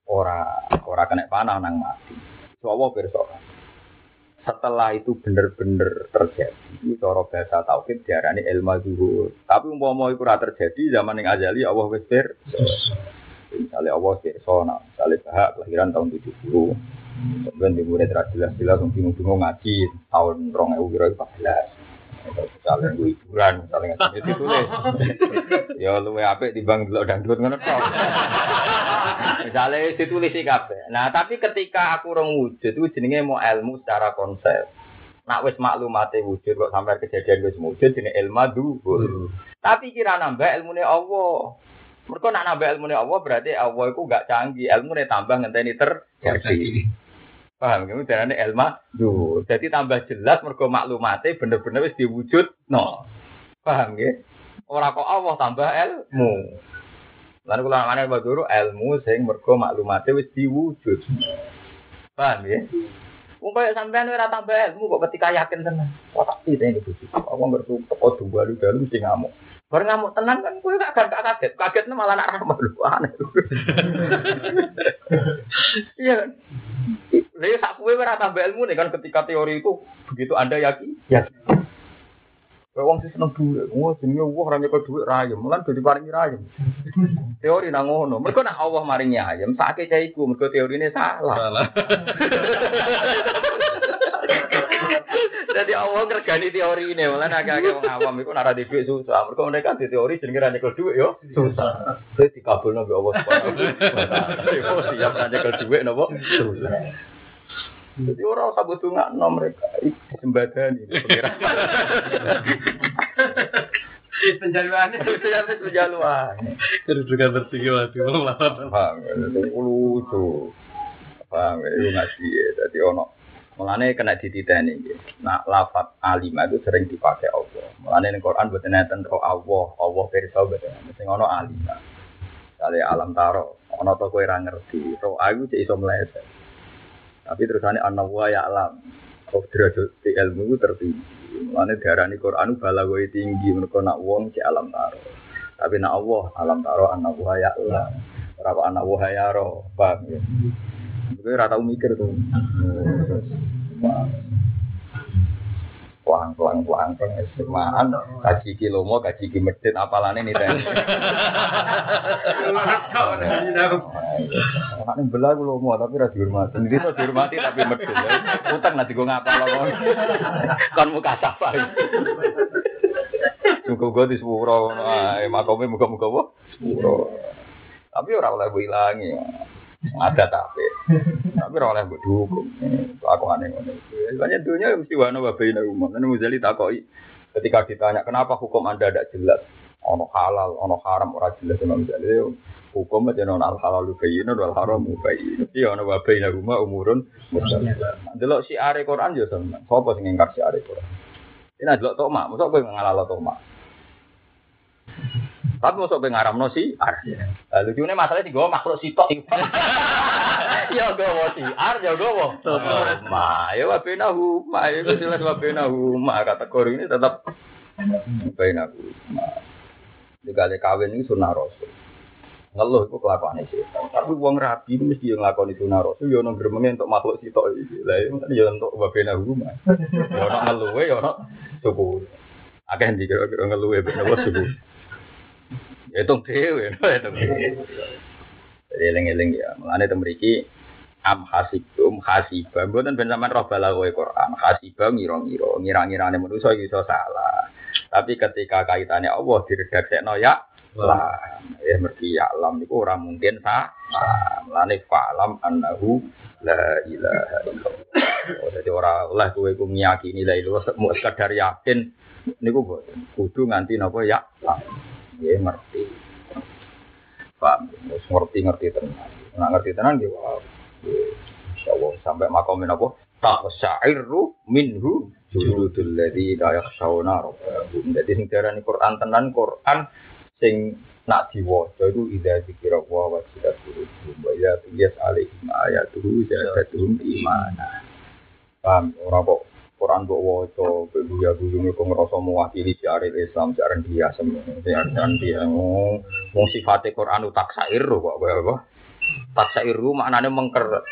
ora ora kena panah nang mati. So Allah pirsa setelah itu benar-benar terjadi itu cara bahasa tauhid diarani ilmu zuhur tapi umpama itu ora terjadi zaman yang azali Allah wis misalnya Allah sona misalnya bahak kelahiran tahun 70 kemudian di murid jelas-jelas bingung-bingung ngaji tahun rong ewu kira misalnya gue hiburan misalnya nggak itu tulis ya lu apa di bang dulu dangdut ngono Misalnya ditulis sih kafe. Nah, tapi ketika aku orang wujud itu jenenge mau ilmu secara konsep. Nak wis maklumate wujud kok sampai kejadian wis wujud jenenge ilmu dulu. Hmm. Tapi kira nambah ilmune Allah. Mereka nak nambah ilmune Allah berarti Allah itu gak canggih, ilmune tambah ngenteni terjadi. Paham kamu darane ilmu dulu. Jadi tambah jelas mereka maklumate bener-bener wis diwujud no. Paham ya? Orang kok Allah tambah ilmu. Lalu kalau mana ilmu sing mergo maklumate wis diwujud. Paham ya? Kaya sampean ora tambah ilmu kok ketika yakin tenan. Kok tak ini bojo. Aku ngerti teko dua di dalam mesti ngamuk. Baru ngamuk tenan kan kowe gak gak kaget. Kagetnya malah nak ramah lu aneh. [laughs] Iya kan? Lha sak kowe ora tambah ilmu nih kan ketika teori itu begitu Anda yakin? Yakin. Kayak wong sih seneng duit, wah jenenge wah ora nyekel duit rayem, mulan dadi paringi rayem. Teori nang ngono. Mergo nek Allah maringi ayem, sakake cah iku mergo teorine salah. Salah. [laughs] Jadi Allah ngergani teori ini, malah agak-agak wong awam iku nara di duit susah. Mergo mereka di teori jenenge ra nyekel duit yo susah. Terus dikabulno mbek Allah Subhanahu wa taala. Siap nyekel duit napa? Susah. Jadi orang usah butuh mereka sembadan ini. Penjaluan itu penjaluan. Kedudukan tertinggi waktu melawan. Paham, lucu. Paham, itu ngaji ya. Jadi ono Mulane kena dititeni nggih. Nah, lafat alimah itu sering dipakai Allah. Mulane ning Quran boten enten roh Allah, Allah pirsa boten. Sing ono alimah. Kali alam taro, ono to kowe ora ngerti. Roh aku cek iso meleset. Tapi terusannya anak wa ya alam. Kau derajat ilmu itu tertinggi. Mana darah ini Quran balagoi tinggi. Mereka nak wong ci alam taro. Tapi nak Allah alam taro anak wa ya alam. Berapa anak wa ya roh. Paham ya? Gue rata mikir tuh. Kuang kuang kuang kuang semaan kaji kilo mau kaji ki medit apalane nih teh. Anak belah kulo mau tapi rasa dihormati. Ini tuh dihormati tapi medit. Utang nanti gue ngapa lo kan muka sapa. Muka gue di sepuro, makomnya muka muka gue sepuro. Tapi orang oleh gue hilangi. Ada tapi, tapi orang lain berdukung. Aku aneh aneh. Banyak dunia mesti wana babain rumah. Nanti Muzali takoi ketika ditanya kenapa hukum anda tidak jelas, ono halal, ono haram, orang jelas sama Muzali. Hukum aja non al halal bayin, al haram bayin. Iya ono babain rumah umurun. Delok si are Quran yo sama. Sopo sing ngingkar si are Quran? Ini delok toma, mosok kowe ngalalo toma. Tapi masuk ke ngaram no si ar. Lalu Lucunya masalahnya sih gue makhluk sitok. [laughs] ya gue mau si ar, ya gue mau. Ma, ya wabena huma, ya jelas wabena huma. Kategori ini tetap Bain aku. Dikali kawin ini sunnah rasul. Ngeluh itu kelakuan setan. Tapi uang rapi itu mesti yang ngelakoni sunnah rasul. Ya ono gremenge untuk makhluk sitok iki. Lah itu kan ya untuk baben aku mah. Ya ono ngeluh ya ono suku. Akeh ndi kira-kira ngeluh ya ben Ya itu [laughs] itu dhewe. Jadi eling-eling ya. Mulane teng mriki am hasibum hasibam mboten ben sampean roh balagoe Quran. Hasibam ngira-ngira ngira-ngirane manusa iso salah. Tapi ketika kaitannya Allah diredaksekno ya lah. Ya mergi ya alam itu orang mungkin salah. Lane falam annahu la ilaha illallah. Jadi orang lah kowe ku ngiyakini la ilaha mau sekadar yakin niku kudu nganti napa ya lah ya ngerti paham wis ngerti-ngerti tenan nah ngerti tenan nggih Insyaallah sampai makomin apa? Tak syairu minhu juludul ladzi la yakhshawna rabbahum. Dadi sing diarani Quran tenan Quran sing nak diwaca itu idza zikra wa wasilat qulubum wa ya tuyas alaihim ayatuhu zadatuhum imana. Paham ora kok Quran kok waca beguya guyune kok ngrasa mewakili syiar Islam syiar dia semono syiar dia wong sifate Quran utak syair kok apa tak sairu maknanya mengker.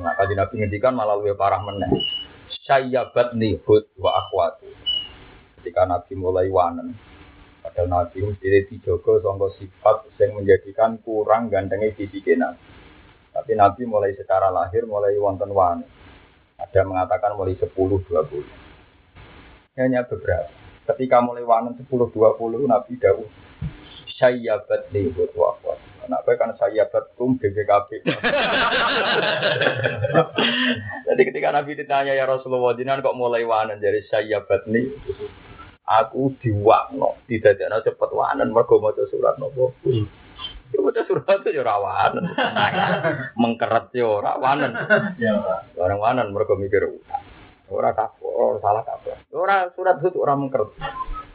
Nah, kaji Nabi ngendikan malah lebih parah meneh. Sayyabat nihud wa akhwatu. Ketika Nabi mulai wanen, padahal Nabi mesti dijogo sangka sifat yang menjadikan kurang gantengnya sisi Nabi. Tapi Nabi mulai secara lahir mulai wonten wanen. Ada mengatakan mulai 10 20. Hanya beberapa. Ketika mulai wanen 10 20 Nabi dawuh sayyabat nihud wa akhwatu. Nak kan saya betum BPKB. Jadi ketika Nabi ditanya ya Rasulullah, jinan kok mulai wanen dari saya batni. Aku diwakno, tidak ada cepet wanen mergo maca surat nopo. Maca surat itu ya. Mengkeret ya ora wanen. Ya Orang wanen mergo mikir ora kapok, salah kapok. Ora surat itu ora mengkeret.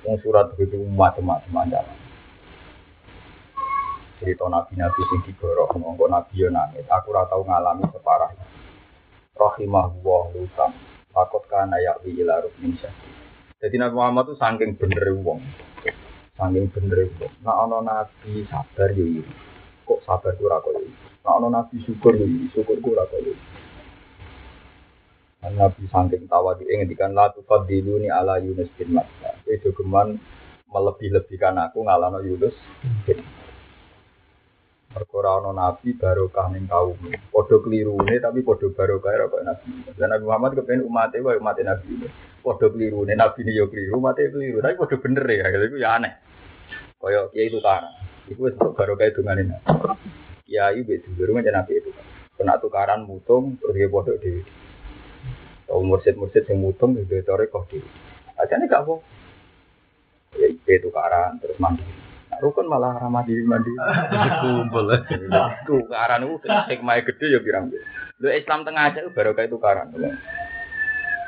Wong surat itu macam-macam cerita nabi-nabi sing digorok monggo nabi yo nangis aku ora tau ngalami separah rahimahullah lutam takut kana ya wi ila rukmin jadi Nabi Muhammad itu saking bener wong saking bener wong nah ono nabi sabar yo iki kok sabar ora koyo nah ono nabi syukur yo syukur ora koyo Nabi saking tawa di ngendikan la tufadiluni ala Yunus bin Matta. Itu geman melebih-lebihkan aku ngalano Yunus bin Perkara ana nabi barokah ning kaum. Padha klirune tapi padha barokah ora kok nabi. Dan Nabi Muhammad kepen umate wae umat nabi. Padha klirune nabi ne yo kliru, umate kliru, tapi padha bener ya. Itu ya aneh. Kaya kiai itu kan. Iku wis barokah dungane nabi. Kiai wis dulu kan nabi itu. Kena tukaran mutung terus dia padha dhewe. Tau mursid-mursid sing mutung di tore kok dhewe. Ajane gak apa. Ya itu tukaran terus mandi. Rukun malah ramah diri mandi. Kumpul. Tukaran itu hikmah gede ya pirang. Lu Islam tengah aja baru kayak tukaran.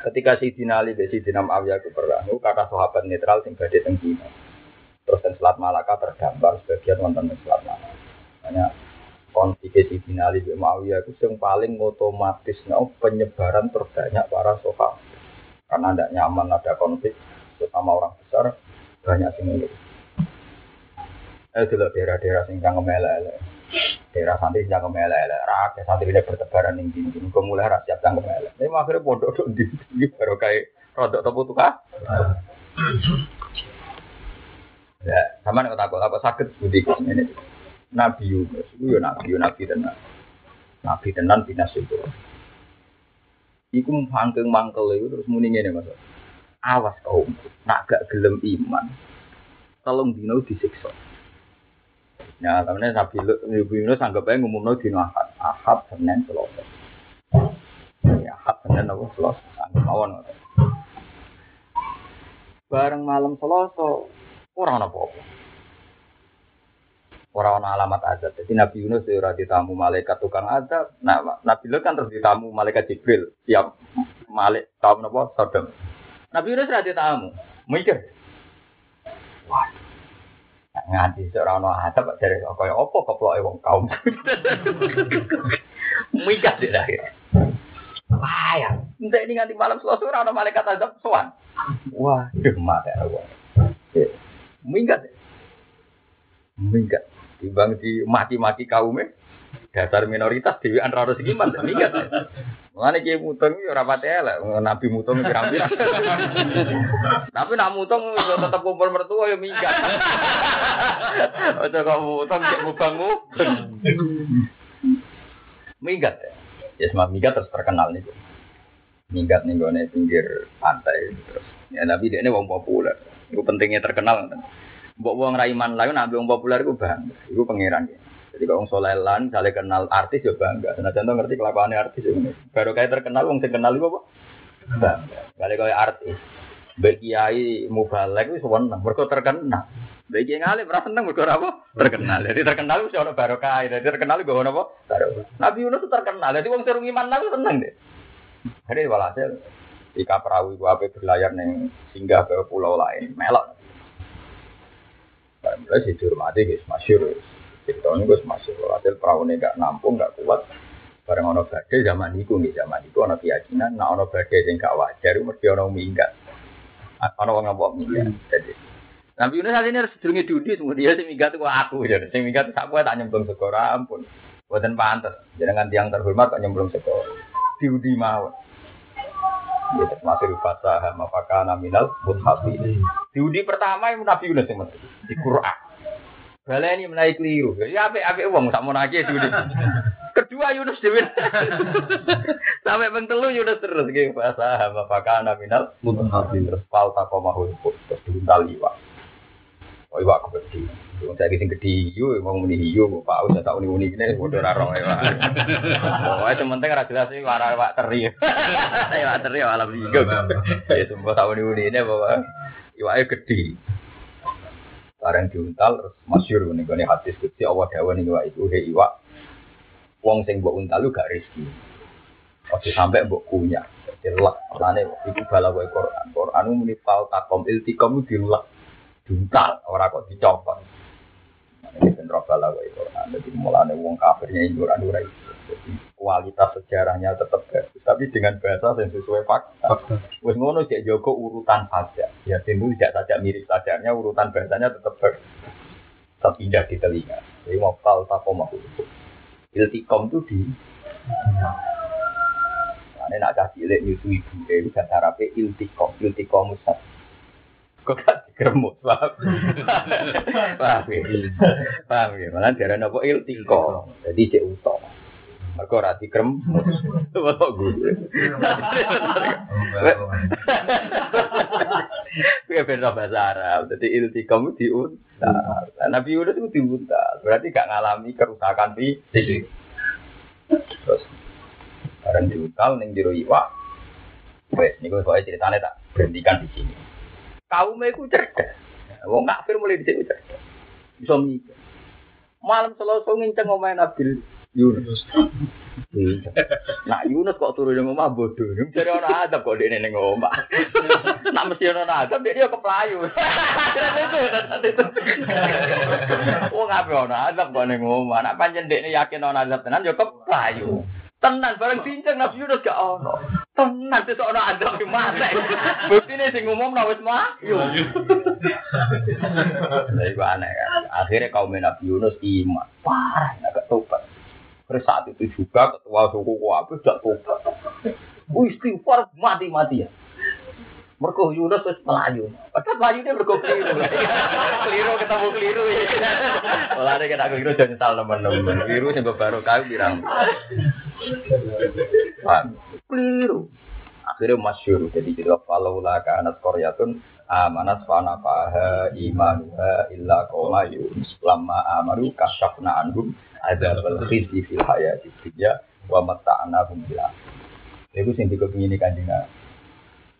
Ketika si Ali dan Sidina Muawiyah itu perang, itu kata sahabat netral sing badhe teng Terus dan Selat Malaka tergambar sebagian wonten Selat Malaka. Hanya konflik Sidina Ali dan Muawiyah itu yang paling otomatis no, penyebaran terbanyak para sahabat. Karena tidak nyaman ada konflik, terutama orang besar, banyak sing Eh dulu daerah-daerah sing kang melele. Daerah santri sing kang melele. Rakyat santri ini bertebaran ning dindi. Kok mulai rakyat kang melele. Tapi akhirnya pondok tok ndi baru kayak rodok topo tukah. Ya, sama nek takut apa sakit budi ini. Nabi Yunus, itu ya Nabi, Nabi tenan. Nabi tenan binas itu. Iku mangkel mangkel itu terus muni ngene Mas. Awas kaum, nak gak gelem iman. Tolong dino disiksa. Ya, temennya Nabi Yunus anggap aja ngumumno dino ahad, ahad Senin Selasa. Ya, ahad Senin apa Selasa, anggap mawon. Bareng malam Selasa, orang apa-apa. Orang ana alamat azab. Jadi Nabi Yunus ya ora ditamu malaikat tukang azab. Nah, Nabi Lut kan terus ditamu malaikat Jibril. Siap malik kaum napa Sodom. Nabi Yunus ora ditamu. Mikir. Waduh nganti seorang no atap dari kaya apa keploke wong kaum. Mikah sih dah. Wah, entah ini nganti malam selasa ora ana malaikat azab. Wah, duh mate Allah. Minggat. Minggat. Timbang di maki-maki kaumnya, dasar minoritas dewi antara harus gimana minggat. Mengenai kiai mutong ya rapat elek, nabi mutong pirang Tapi nak mutong tetap kumpul mertua ya minggat. Ojo kok mutong cek mubang Minggat ya. Ya semua minggat terus terkenal nih. Minggat nih gue pinggir pantai terus. Ya nabi dia ini wong populer. Itu pentingnya terkenal. Mbok wong raiman lain nabi wong populer itu bang. Itu pangeran ya. Jadi kalau orang soleh lan, saling kenal artis ya bangga. Nah contoh ngerti kelakuan artis ya. Baru terkenal, orang terkenal itu apa? Bangga. Kali kayak artis. Baik kiai mubalek itu seneng, mereka terkenal. Baik kiai ngalih merasa seneng mereka apa? Terkenal. Jadi terkenal orang baru kaya. Jadi terkenal itu apa? Baru. Nabi Yunus terkenal. Jadi orang seru iman nabi seneng deh. Jadi walhasil jika perahu itu apa berlayar neng singgah ke pulau lain, melok. Mulai sih dihormati guys, masyur guys. Cerita ini gue masih hasil perahu ini gak nampung, gak kuat. Bareng ono badai zaman itu nih zaman itu ono keyakinan, nah ono badai yang gak wajar, mesti ono minggat. Ono orang ngabok minggat. Jadi Nabi Yunus saat ini harus sedurungi dudi, semua dia minggat itu aku, jadi sing minggat aku tak nyemplung sekora ampun. Buatan pantas, jangan tiang terhormat tak nyemplung sekora. Diudi mau. Ya, masih fasah mafaka naminal muthafi. Diudi pertama yang Nabi Yunus yang di Quran. Baleni mulai keliru. Ya apik apik wong sak monake dhewe. Kedua Yunus dhewe. [laughs] Sampai ping telu Yunus terus nggih bahasa apakah ana minal mutahafin terus fal taqamahu terus diuntal iwak. Oh iwak gede. Wong saya sing gede yo wong muni yo kok Pak usah tak uni-uni kene padha ora roh ya. Pokoke sementing ora jelas iki wara iwak teri. [laughs] Iwak teri alam ligo. [laughs] Ya sumpah tak uni-uni ini pokoke iwake gede. Barang diuntal terus masyur nih gue hadis kecil Allah dawa nih iwa itu he iwa. Wong sing mbok untal lu gak rezeki. Oke sampai mbok kunyah. Dilak lane iku bala wae Quran. Quran muni fal takom iltikom dilak. Diuntal ora kok dicopot. Ini ben bala wae Quran. Jadi mulane wong kafirnya Quran ora itu. Jadi kualitas sejarahnya tetap bagus, tapi dengan bahasa yang sesuai fakta. Wes ngono cek Joko urutan saja. Ya tentu tidak saja mirip sajarnya, urutan bahasanya tetap bagus. Tetap indah di telinga. Jadi mau kal tapo mau Iltikom itu di Ini nak kasih lihat nyusu ibu, itu kan harape iltikom, iltikom musab. Kok dikeremut, paham? [laughs] Paham ya? Paham ya? Malah darah apa iltikom, jadi cek utama. Mereka ora dikrem. Bapak gue. Kuwi beda bahasa Arab. Jadi iltikamu diuntal. Nabi Yunus itu diuntal. Berarti gak ngalami kerusakan fisik. Terus barang diuntal ning jero iwak. Wes niku kok ceritanya tak berhentikan di sini. Kaum iku cerdas. Wong kafir mulai dhisik cerdas. Bisa mikir. Malam Selasa nginceng omahe Nabi Yunus. Nah Yunus kok turun yang omah bodoh. Jadi orang adab kok dia neng omah. Nak mesti orang adab dia dia keplayu. Oh ngapain orang adab kok neng omah. Nak panjang dia yakin orang adab tenan dia keplayu. Tenan bareng cincang Nabi Yunus gak ono. Tenan itu orang adab di mana? Bukti ini sing umum nawes mah. Nah itu aneh kan. Akhirnya kaum Nabi Yunus iman. Parah, nggak tobat. Terus saat itu juga ketua suku Kuwabe tidak tobat. Oh istighfar mati-matian. Mergo Yunus wis melayu. Padahal melayu dia mergo keliru. keliru ketemu keliru. Mulane kena keliru jangan nyesal teman-teman. Keliru sing baru kau bilang. Keliru. Akhirnya masyur. Jadi kita kalau lah kanat koryatun amanat fana faha imanuha illa koma yunus lama amaru kasyafna anhum ada khizi fil hayati dunya wa mata'na hum bil Iku sing dikepingin kanjeng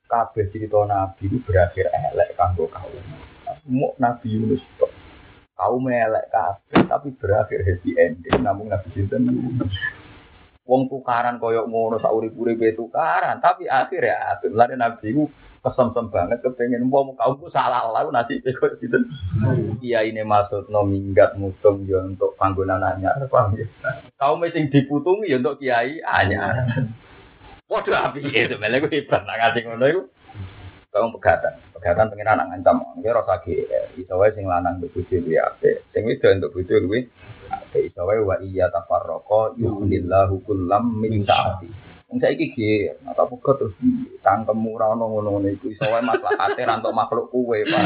kabeh cerita Nabi itu berakhir elek kanggo kaum. Semua Nabi Yunus kok kaum elek kabeh tapi berakhir happy ending namun Nabi sinten. Wong tukaran koyok ngono sak urip-uripe tukaran tapi akhir ya lare Nabi ku kesem-sem banget kepengen mau kaumku salah lalu nasi kok gitu. Iya ini maksud no minggat mutung ya untuk panggonan anyar paham ya. Kaum sing diputungi ya untuk kiai anyar. Waduh api itu, malah gue hebat nak ngasih ngono itu. Kamu pegatan, pegatan pengen anak ngancam, gue rasa GR, iso wae sing lanang untuk bojo luwe apik, sing wedok untuk bojo luwe apik, iso wae wa iya tafarraqa yuhnillahu kullam min sa'ati. Wong saiki GR, atau pegat terus tangkemmu ora ono ngono-ngono iku, iso wae maslahate ra entuk makhluk kuwe, Pak.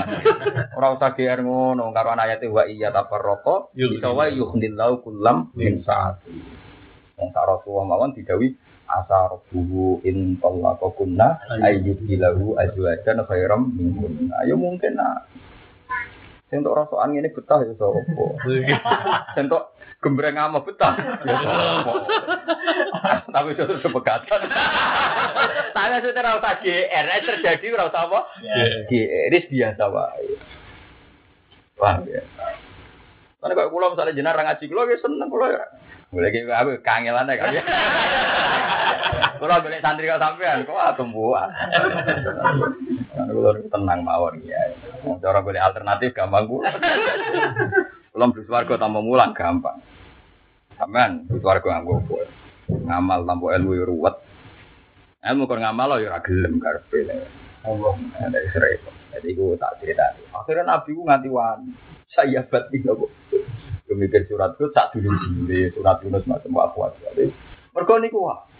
Ora usah GR ngono, karo ayate wa iya tafarraqa, iso wae yuhnillahu kullam min sa'ati. Wong sak Rasulullah mawon didawi asa rabbuhu in tallaqa kunna ayyudilahu azwajan khairam minkum. Ayo mungkin nak Sing tok rasokan ngene betah ya sapa. Sing tok gembreng ama betah ya. Tapi itu terus pegatan. Tapi itu ora usah GR, nek terjadi ora usah apa? GR ini biasa wae. Wah ya. Karena kalau pulau misalnya jenar ngaji kulo ya seneng kulo ya. Boleh gitu apa kangelan ya kan. Kulo boleh santri kau sampean kok tumbuhan. Karena kulo tenang mawon ya. Cara boleh alternatif gampang kulo. Kulo beli warga tambah mulang gampang. Sampean beli warga nganggo ngamal tanpa ilmu ya ruwet. Ilmu kon ngamal lo ya ora gelem karepe. Allah ada Israel. Jadi gue tak cerita. Akhirnya Nabi gue nganti wani. Saya batin kok. Kemikir surat itu tak dulu sendiri. Surat Yunus macam apa Jadi mereka niku wah.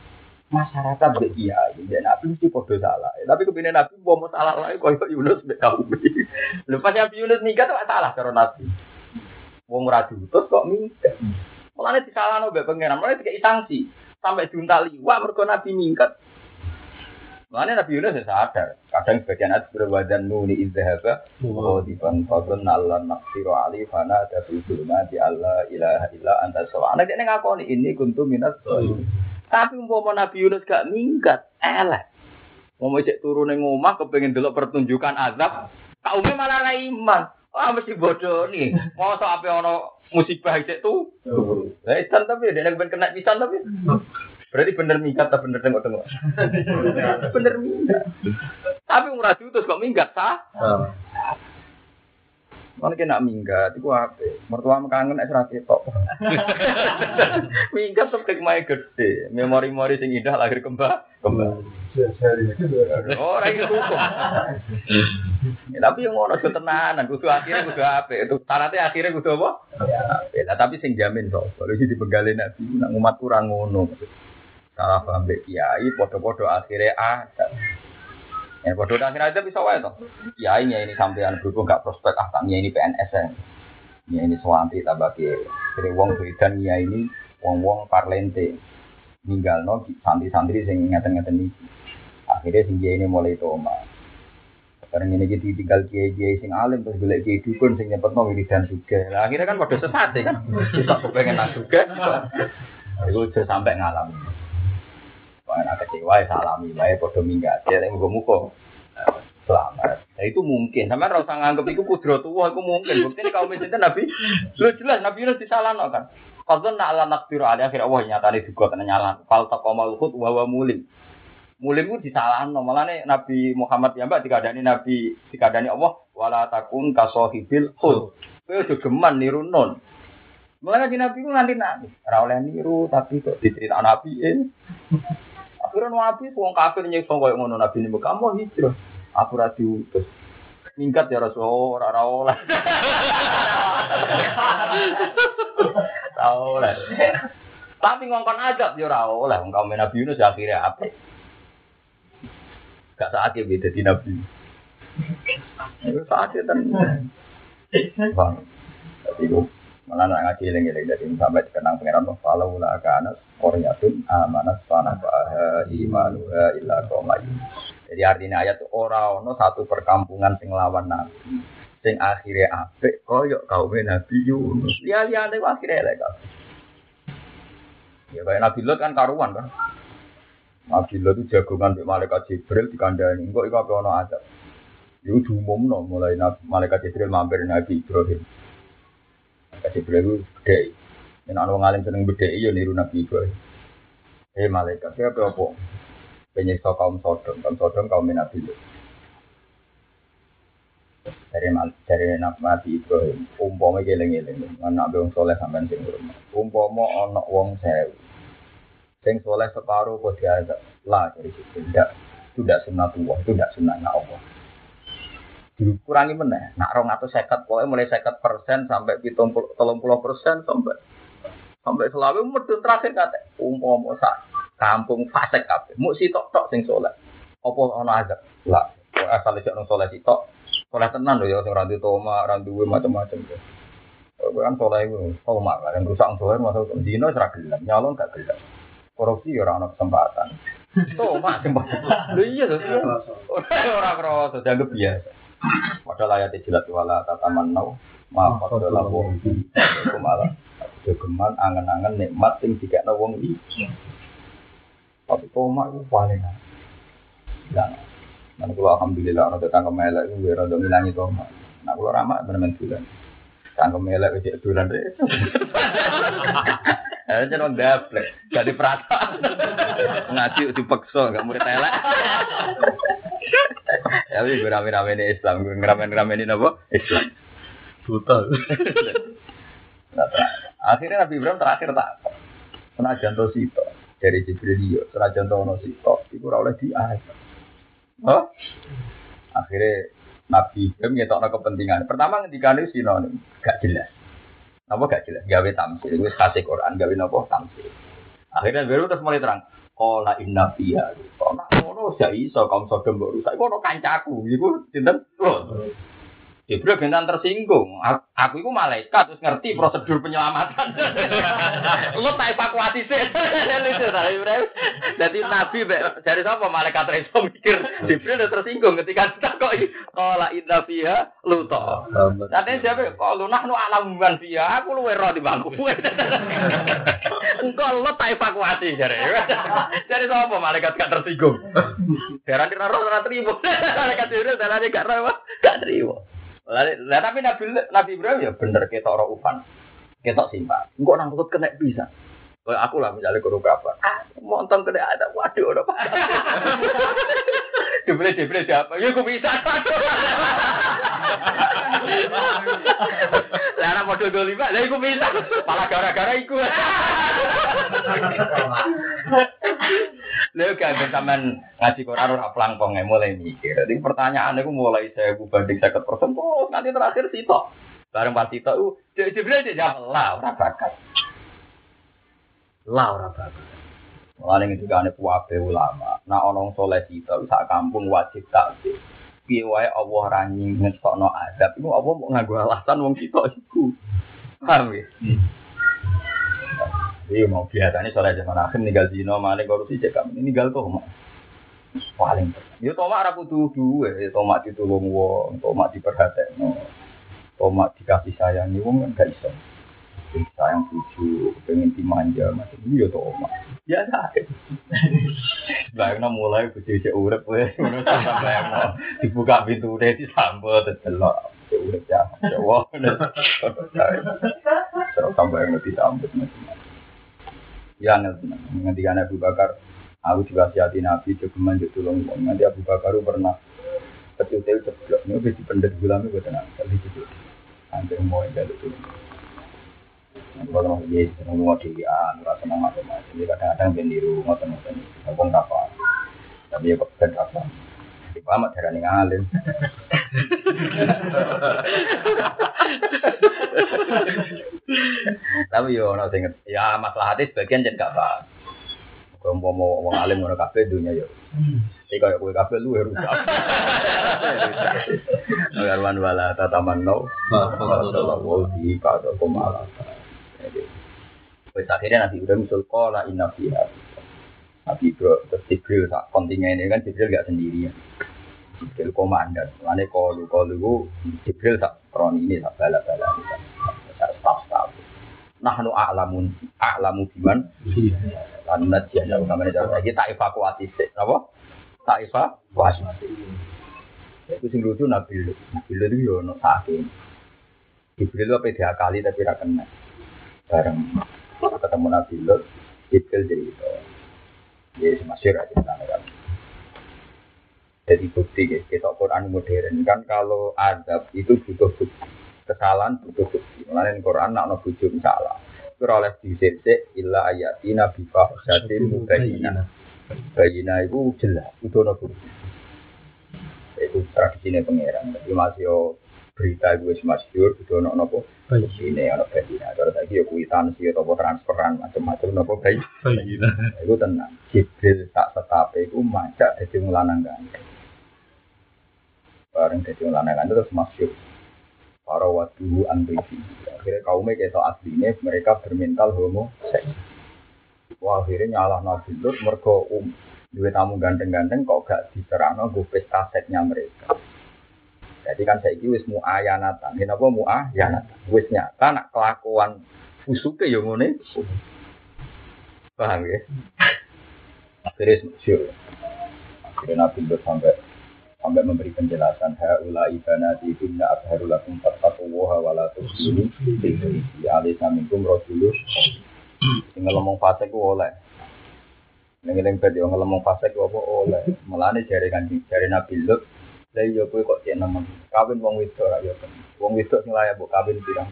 Masyarakat be iya, ya Nabi mesti podo salah. Tapi kepindah Nabi mau mau salah kau Yunus be kaum. Lepas Nabi Yunus nikah tuh salah cara Nabi. Wong raju terus kok minggat. Mulane disalahno mbek pangeran, mulane dikei sanksi. Sampai diuntali, wah mergo Nabi minggat. Mulane Nabi Yunus ya sadar. Kadang sebagian ayat berwadan nuni izhaba wa diban fadun Allah naqsiru ali fana ada fi di Allah ilaha illa anta subhana. Dia ngakoni ini kuntu minas Tapi umpama Nabi Yunus gak minggat, elek. Mau cek turun yang ngomah kepengen dulu pertunjukan azab, kaumnya malah ra iman. Wah mesti bodoh nih. Mau so apa ono musibah cek tuh. Lah isan tapi dia yang kena pisan tapi. Berarti bener minggat atau bener tengok tengok. bener minggat. Tapi umrah terus kok minggat sah? Mana kena minggat, itu apa? Mertua kangen es rati tok. [laughs] minggat tuh kemai gede, memori-memori sing indah lahir kembang, kembang. Oh, itu hukum. Ya, tapi yang ngono tenanan, kudu akhirnya kudu apa? Itu syaratnya akhirnya kudu apa? Ya, tapi sing jamin kok. Kalau di penggalin nabi, nak umat kurang ngono. Salah paham kiai, podo-podo akhirnya ada. Ya bodoh akhirnya aja bisa wae toh. Ya ini ini sampean berhubung gak prospek ah kami ini PNS ya. Ya ini suwanti tambah kiri. Jadi wong dan ya ini wong-wong parlente. Ninggal no santri-santri sing ngeten-ngeten iki. Akhirnya sing ini mulai toma. Sekarang ini kita tinggal kiai-kiai sing alim terus golek kiai dukun sing nyepetno wiridan juga. Akhirnya kan pada sesat ya. Kita kepengen nang juga. Itu sampai ngalamin. Karena kecewa ya salami, baik podo minggat, ya yang muka selamat. Nah itu mungkin, sama rasa nganggep itu kudro tua, itu mungkin. Ini kaum itu Nabi, lu jelas Nabi Yunus disalahno kan. Kalau nak ala nakbiru ada akhir Allah nyata nih juga kena nyala. Kalau tak komal hut wawa mulim. Mulim itu disalahno, malah nih Nabi Muhammad ya mbak dikadani Nabi dikadani Allah wala takun kasohibil hut. Kau udah geman niru non. Mulanya di Nabi itu nganti nabi, rawleh niru tapi kok dicerita Nabi ini. Akhirnya nabi wong kafir nyekso koyo ngono nabi ini kamu hijrah. Aku ra diutus. Mingkat ya Rasul ora ora oleh. [laughs] Tahu lah. Tapi ngongkon ajak ya ora oleh wong kaum Nabi Yunus ya akhirnya apa? Gak saatnya beda di Nabi. Itu saatnya kan. Bang. Tapi Malah nak ngaji eling-eling dari sampai dikenang pangeran kalau la kana qaryatun amanat fana baha imanuha illa qaumayu. Jadi artinya ayat ora ono satu perkampungan sing lawan nabi. Sing akhirnya apik koyo kaum Nabi Yunus. Ya liyane akhirnya elek Ya kayak Nabi Lot kan karuan kan. Nabi Lot itu jagongan di malaikat Jibril dikandani. Kok iku apa ono azab. Itu diumumno mulai malaikat Jibril mampir Nabi Ibrahim. Kasih beliau gede. Yang anak ngalim seneng gede iya niru Nabi Ibrahim. Eh malaikat siapa apa? Penyiksa kaum Sodom, kaum Sodom kaum Nabi itu. Dari dari Nabi Ibrahim, umpama geleng geleng, anak wong soleh sampean sing rumah. Umpama anak wong sewu, Sing soleh separuh kok diazab. Lah dari situ tidak. Tidak sunnatullah, itu tidak sunnahnya Allah. Dikurangi meneh. Nak rong atau sekat, pokoknya mulai sekat persen sampai pitung puluh persen sampai sampai selalu medun terakhir kata umpama sak kampung fasik kabeh. Mu sitok tok sing soleh. Apa ana azab? Lah, asal iki ono soleh sitok. Soleh tenan lho ya sing ra toma, ra duwe macam-macam. Kowe kan soleh iku, toma kan yang rusak soleh masuk dino ora gelem, nyalon gak gelem. Korupsi ya ora ono kesempatan. [laughs] Toma kesempatan. Lho iya to. Ora kroso dianggap biasa. Padahal ayat jelas wala tataman nau ma fadala wa itu malah jogeman angen-angen nikmat sing dikekno wong iki. Tapi toma itu paling dan dan kalau alhamdulillah ada tangga melek itu biar ada ngilangi toma. Nah kalau ramah benar-benar bulan. Tangga melek itu bulan deh. [laughs] Eh jangan gaplek, jadi perasaan. Ngaji dipaksa, nggak murid elek. Ya wis rame-rame ini Islam, ngerame-ngerame ini apa? Islam. Buta. [laughs] Akhirnya Nabi Ibrahim terakhir tak senajan to sito dari Jibril senajan to ono sito ora oleh diayat. Oh? Akhirnya Nabi Ibrahim ngetokno kepentingan. Pertama ketika ini sinonim gak jelas. Apa gak jelas? Gawe tamsil. Wis kasih Quran gawe napa tamsil. Akhirnya baru terus mulai terang. Kola inna fiha. Kok nak ngono sak iso kaum Sodom mbok rusak. Iku ono kancaku. Iku sinten? Loh. Jibril gentan tersinggung. Aku, itu malaikat terus ngerti prosedur penyelamatan. [laughs] Lo tak evakuasi sih. [laughs] Jadi Nabi dari siapa malaikat reso mikir Jibril udah tersinggung ketika kita kok kola inna fiha luto. Nanti siapa kalau nahnu alam man fiha aku luwe roh di bangku. [laughs] Engkau lo tak evakuasi jadi. Jadi siapa malaikat gak tersinggung. Heran di roh ora terima. Malaikat Jibril darane gak roh gak terima. Lah tapi Nabi Nabi Ibrahim ya bener ketok ora ufan. Ketok simpang. Engkau nangkut kena bisa. Kayak aku lah misalnya guru kabar. Ah, montong kena ada. Waduh, udah apa? Dibeli dibeli siapa? Ya aku bisa. Anak model dua lima, lah aku bisa. Malah gara-gara iku. Lha kan sampean ngaji Quran ora plangpong mulai mikir. Jadi pertanyaan aku mulai saya banding 50% terus nanti terakhir sitok. Bareng pas sitok uh Jibril dia jawab lah ora bakat. Lah ora bakat. Mulane ketika ane kuwabe ulama, nah onong soleh sitok sak kampung wajib takbir. Piye wae Allah ra ngetokno azab, iku apa mau nganggo alasan wong sitok iku. Paham ya? Iya mau biasanya soalnya zaman akhir ninggal zino, maling korupsi cek kami ninggal tuh mak paling. Ya tomak rapu tuh dua, tomak ditulung wong, tomak diperhatekno, tomak dikasih sayangi wong kan gak iso. Sayang buju, pengen dimanja macam itu ya tomak. Biasa aja. Bayangno mulai buju cek urep wes, bayangno dibuka pintu deh disambut delok. Urep ya, wah, terus yang lebih sambut macam Ya nanti kan Abu Bakar aku hati Nabi juga manjut tulung. Nanti Abu Bakar pernah kecil ceplok ini udah dipendek gulami gue tenang tapi gitu. Hampir mau jalur tulung. Nanti kalau mau jadi seneng mau di ah nggak seneng macam-macam jadi kadang-kadang bendiru ngotot-ngotot ngomong apa? Tapi ya kok apa di pamat darah nih Tapi yo ono sing ya masalah hati sebagian jadi gak paham. Kau mau mau wong alim ngono kabeh dunia yo. Iki kaya kowe kabeh lu rusak. Agarwan wala tataman no. Wa di kada komala. Wes akhirnya Nabi Ibrahim musul kola inna fiha. Nabi Ibrahim terus Jibril sak kontingen ini kan Jibril gak sendirian. Jibril komandan. Mulane kalu kalu Jibril sak kroni ini sak bala-bala ini sak staff-staff. Nahnu a'lamun a'lamu biman lan najian ya kamane jare iki tak evakuasi sik apa? Tak evakuasi. Itu sing lucu Nabi Lut. Nabi Lut itu yo ono saking. Jibril itu apa kali tapi ra kena. Bareng ketemu Nabi Lut, Jibril jadi itu. Ya masih aja kan. Jadi bukti guys, kita Quran modern kan kalau adab itu butuh bukti, kesalahan butuh bukti. Mulanya Quran nak no bujuk salah, kira oleh disik illa ayatina bi fahisatin mubayyinah. Bayina itu jelas, itu ono Itu tradisinya pangeran. Jadi masih yo berita gue semasyur, itu ono nopo ini ono bayina. Kalau tadi yo kuitansi atau transferan macam-macam nopo bayi. Bayina. Itu tenang. Jibril tak tetapi itu macak jadi ngelanang ganteng. Bareng jadi ngelanang ganteng terus masyur. Para wadu antifi. Akhirnya kaumnya kayak aslinya mereka bermental homo. Wah akhirnya nyalah Nabi Lut mergo um duwe tamu ganteng-ganteng kok gak diserangno gue pesta setnya mereka. Jadi kan saya wis muayanatan. Kenapa muayanatan? Wis nyata nak kelakuan fusuke yo ngene. Paham ya? Akhirnya masyur. Akhirnya Nabi sampai sampai memberi penjelasan haula ibanati inna abharulakum fattaqullaha wa la tusbihu ya alisa minkum rajulun Sing ngomong fasik ku oleh. Ning ning pet yo ngomong fasik apa oleh. Mulane jare kanjeng jare Nabi Lut, lha yo kowe kok cek nemen. Kawin wong wedok ra yo. Wong wedok sing layak mbok kawin pirang.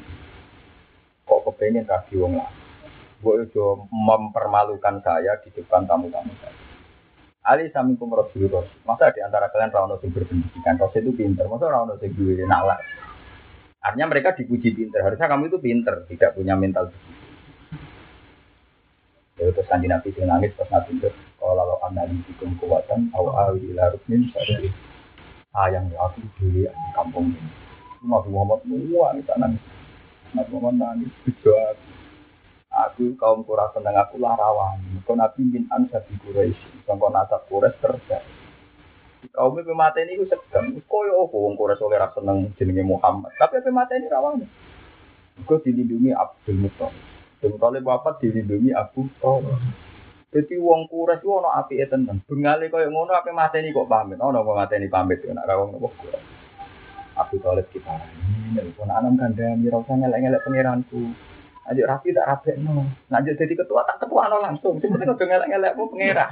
Kok kepengen kaki wong lah. Mbok yo mempermalukan saya di depan tamu-tamu saya. Ali samikum rasulullah. Masa di antara kalian rawon sing berpendidikan, Rasul itu pinter. Masa rawon sing duwe nalar. Artinya mereka dipuji pinter. Harusnya kamu itu pinter, tidak punya mental begitu. Ya terus kanji nabi sing nangis pas nabi itu kalau anak di kekuatan awal awi ila rukmin saya sayang ya aku di kampung ini. Nabi Muhammad kita nangis. Nabi Muhammad nangis berdoa. Aku kaum kurang seneng aku lah rawan. Kau nabi bin ansar di Quraisy. Kau nasab Quraisy terjadi. Kaum itu mata ini sedang. Koyo apa wong Quraisy oleh rasa seneng jenenge Muhammad. Tapi apa mata ini rawan. Gue dilindungi Abdul Muttalib. Abdul Muthalib wafat dilindungi Abu Thalib. Jadi wong kures ku ono apike tenan. Bengale koyo ngono ape mateni kok pamit. Ono kok mateni pamit ora wong nopo. Abu Thalib kita. Ini pun anam kandhani ora usah ngelek-ngelek pangeranku. Ayo rapi tak rapi no. Lanjut jadi ketua tak ketua no langsung. Cuma udah ngelek-ngelek mau pangeran.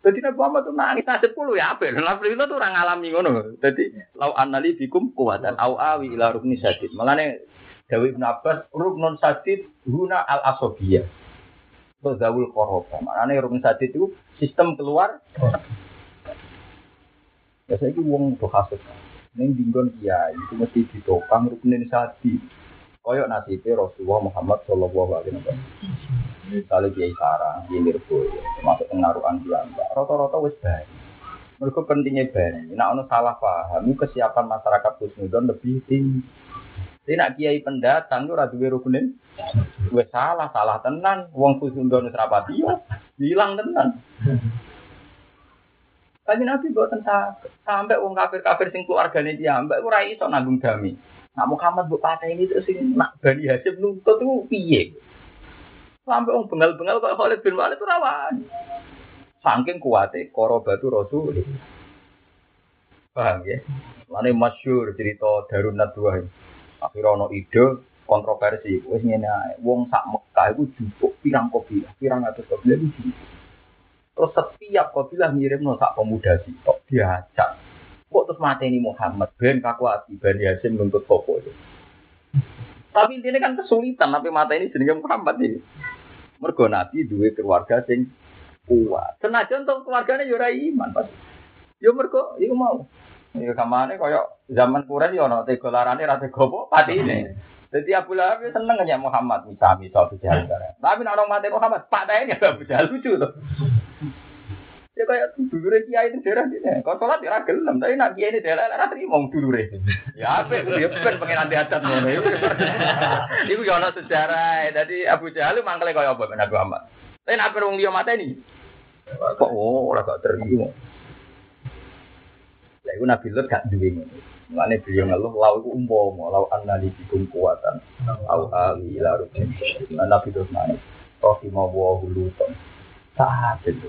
Jadi Nabi Muhammad tuh nangis nasib puluh ya apa? Nabi itu tuh orang ngalami ngono. Jadi lau anali bikum kuatan au awi ila rukni sadid. Malahnya Dawi Ibn Abbas, ruknun sadid guna al asobiyah. Itu zawul koroba. Maknanya rukun sadid itu sistem keluar. Ya saya itu uang untuk kasus. Ini dinggon kiai itu mesti ditopang rukunin sadid. Koyok nasibnya Rasulullah Muhammad Shallallahu Alaihi Wasallam. Misalnya kiai sarang, kiai nirboyo, termasuk pengaruhan dia. Rata-rata wis baik. Mereka pentingnya baik. Nah, ono salah paham, kesiapan masyarakat Husnudon lebih tinggi. Jadi nak kiai pendatang itu radu rukunin. Gue salah, salah tenan. Wong kusundon serapati ya. Hilang tenan. Kaji nabi buatan sampai wong kafir kafir sing keluargane dia mbak ora iso nanggung dami. Nak Muhammad patah ini terus sing nak Bani Hasyim nuntut itu piye? Sampai wong bengal-bengal kok Khalid bin Walid itu rawan. Saking kuatnya korobatu Rasul. Paham ya? Mana masyur cerita Darun Nadwa ini. Akhirnya ono ide kontroversi. Wes ngene ae. Wong sak Mekah iku jupuk pirang kopiah, pirang atus kopiah itu jupuk. Terus setiap kopiah ngirim no sak pemuda sih, kok diajak. Kok terus mateni Muhammad ben kakuati Bani Hasyim nuntut sopo itu. Tapi intinya kan kesulitan, tapi mata ini jenenge Muhammad ini. Mergo Nabi duwe keluarga sing kuat. Senajan untuk keluarganya yo iman pas. Yo mergo iku mau. Ya kamane kaya zaman Quraisy yo ana tega larane ra tega apa patine. Jadi Abu Lahab ya seneng nanya Muhammad misal misal Jahal. Tapi orang mati Muhammad, Pak Daen ya lucu tuh. Ya kayak dulure kiai itu daerah ini. Kalau sholat ya gelem, tapi nak kiai ini daerah ora trimo dulure. Ya apa itu ya ben pengen nanti adat ngono. [laughs] Iku ya ana sejarah. Jadi Abu Jahal mangkele kaya apa Nabi Muhammad. Tapi nak wong liya mateni. Kok oh ora gak terima. Ya iku Nabi Lut gak duwe ngono. Mulane beliau ngeluh lau iku umpama lau annali bikum kuwatan au ali ila rukin. Nah Nabi nangis. Rahimah wa hulutan. Saat itu.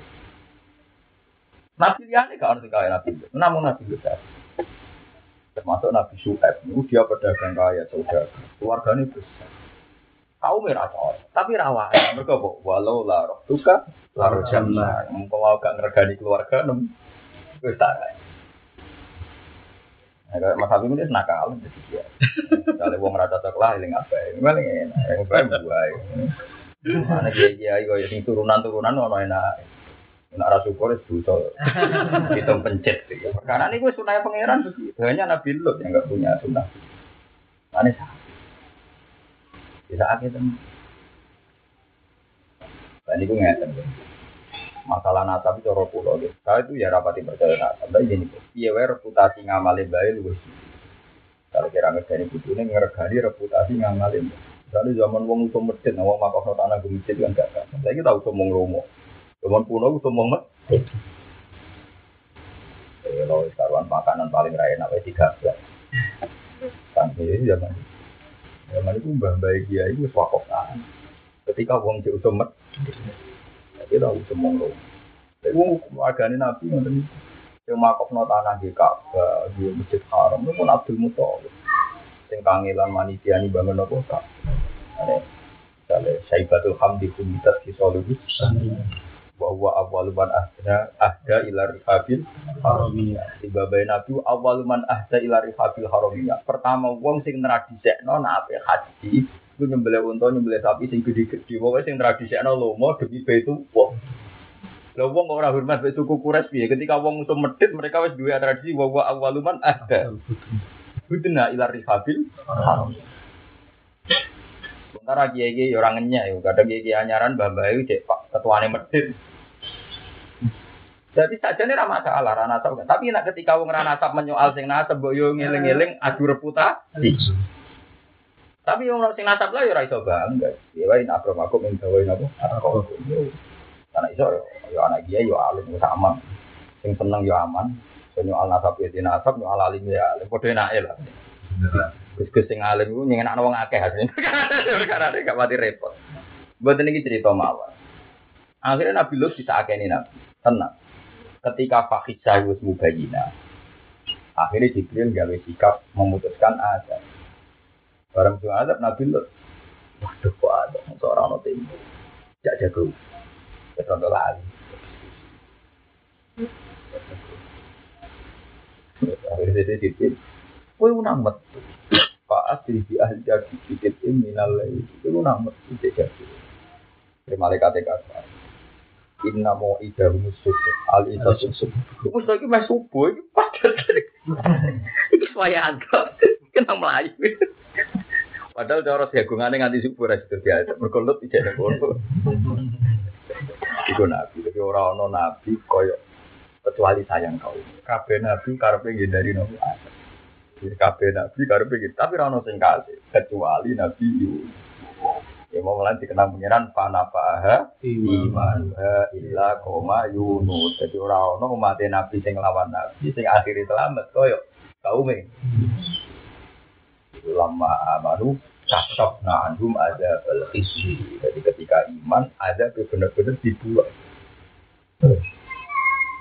Nabi liane gak ngerti kaya Nabi Lut. Namun Nabi Lut termasuk Nabi Suhaib. Itu dia pedagang kaya saudara. Keluarganya besar. Kau merah tapi rawan. Mereka kok walau lah roh suka, lalu jannah. Mengkau mau gak ngergani keluarga, nem. Ya, kayak Mas Habib ini nakal, jadi dia. Kalau wong rata cocok lah, eling apa? Ini paling enak, yang baik buah. Mana kiai kiai kau yang turunan turunan ono enak. Nak syukur itu so hitung pencet. gitu. Karena ini gue sunah pangeran begitu. Hanya Nabi Lut yang nggak punya sunnah. Mana sah? Bisa akhir teman. Dan itu ngeten. Masalah nasab itu cara pulau gitu. Saya itu ya rapati percaya nasab. Tapi gini, iya wae reputasi ngamale bae luwes. Kalau kira ngergani butuh ini ngergani reputasi ngamale. Misalnya zaman wong usum masjid, nah wong makok tanah gue masjid kan gak kan. Saya kita usum wong romo. Zaman kuno wong masjid. Eh, Kalau sekarang makanan paling raya nak tiga belas. Kan ini zaman zaman itu mbah baik dia itu swakotan. Ketika wong cek usum masjid, kita usum wong romo. Tapi wong wargane nabi iki. Yang makokno tanah di Ka'bah, di Masjid Haram, itu pun Abdul Muthalib. Sing kangelan manitiani bangun apa kak? Ane, misalnya Saibatul Hamdi Kumitas Kisolubus, bahwa awaluman ahda ahda ila rihabil haramiyah. Di babai Nabi awaluman ahda ila rihabil haramiyah. Pertama wong sing tradisekno nak ape haji itu nyembelih unta nyembelih sapi sing gede-gede. Wong sing tradisekno lomo demi baitu wong. Lha wong kok ora hormat mek suku Quraisy piye? Ketika wong musuh medhit mereka wis duwe tradisi wa wa awaluman ahda. Budena ila rihabil haram. Sementara kiai kiai orang ya, kadang kiai kiai anyaran itu cek pak ketuane medit. Jadi saja ini ramah masalah rana nasab kan. Tapi nak ketika wong rana nasab menyoal sing nasab mbok yo ngeling-eling adu reputasi. Tapi yang sing nasab lah yo ora iso bangga. Ya wae nak pro aku min gawe napa? Karena iso yo yo anak dia yo alim yo sama. Sing seneng yo aman. Sing nyoal nasab ya di nasab, nyoal alim ya alim. Padha enake lah. Gus-gus sing alim iku nyenengno wong akeh [laughs] asline. Karena dia gak mati repot. Mboten iki cerita mawon. Akhirnya Nabi Lut bisa akeni Nabi. Tenang. Ketika Fakhisah wis mubayina. Akhirnya Jibril gawe sikap memutuskan azab. Barang sing azab Nabi Lut. Waduh kok ada seorang ono tempo. Jak jago. Keton lali. Akhirnya dia Jibril. Kowe unang metu. Pak asri di ahli jadi sedikit minal lain. Kowe unang metu jadi. Malaikat kata. Inna mau ida musuh al ida musuh. Musuh lagi mas subuh ini padahal itu supaya ada. Kena melayu. Padahal cara jagungannya nganti subuh ras itu biasa. Tidak ada kolut. Iku nabi. Tapi orang ono nabi koyok kecuali sayang kau. Kabeh nabi karepe ngindari. Jadi kabeh nabi karepe. Tapi ora ono sing kecuali nabi Yunus. Ya mau mulai dikenal pengiran panafaha iman illa koma Yunus. Jadi ora ono umat nabi sing lawan nabi sing akhiri selamat koyo kaume. Lama amanu cakep nah anhum ada belkisi. Jadi ketika iman ada benar-benar dibuat.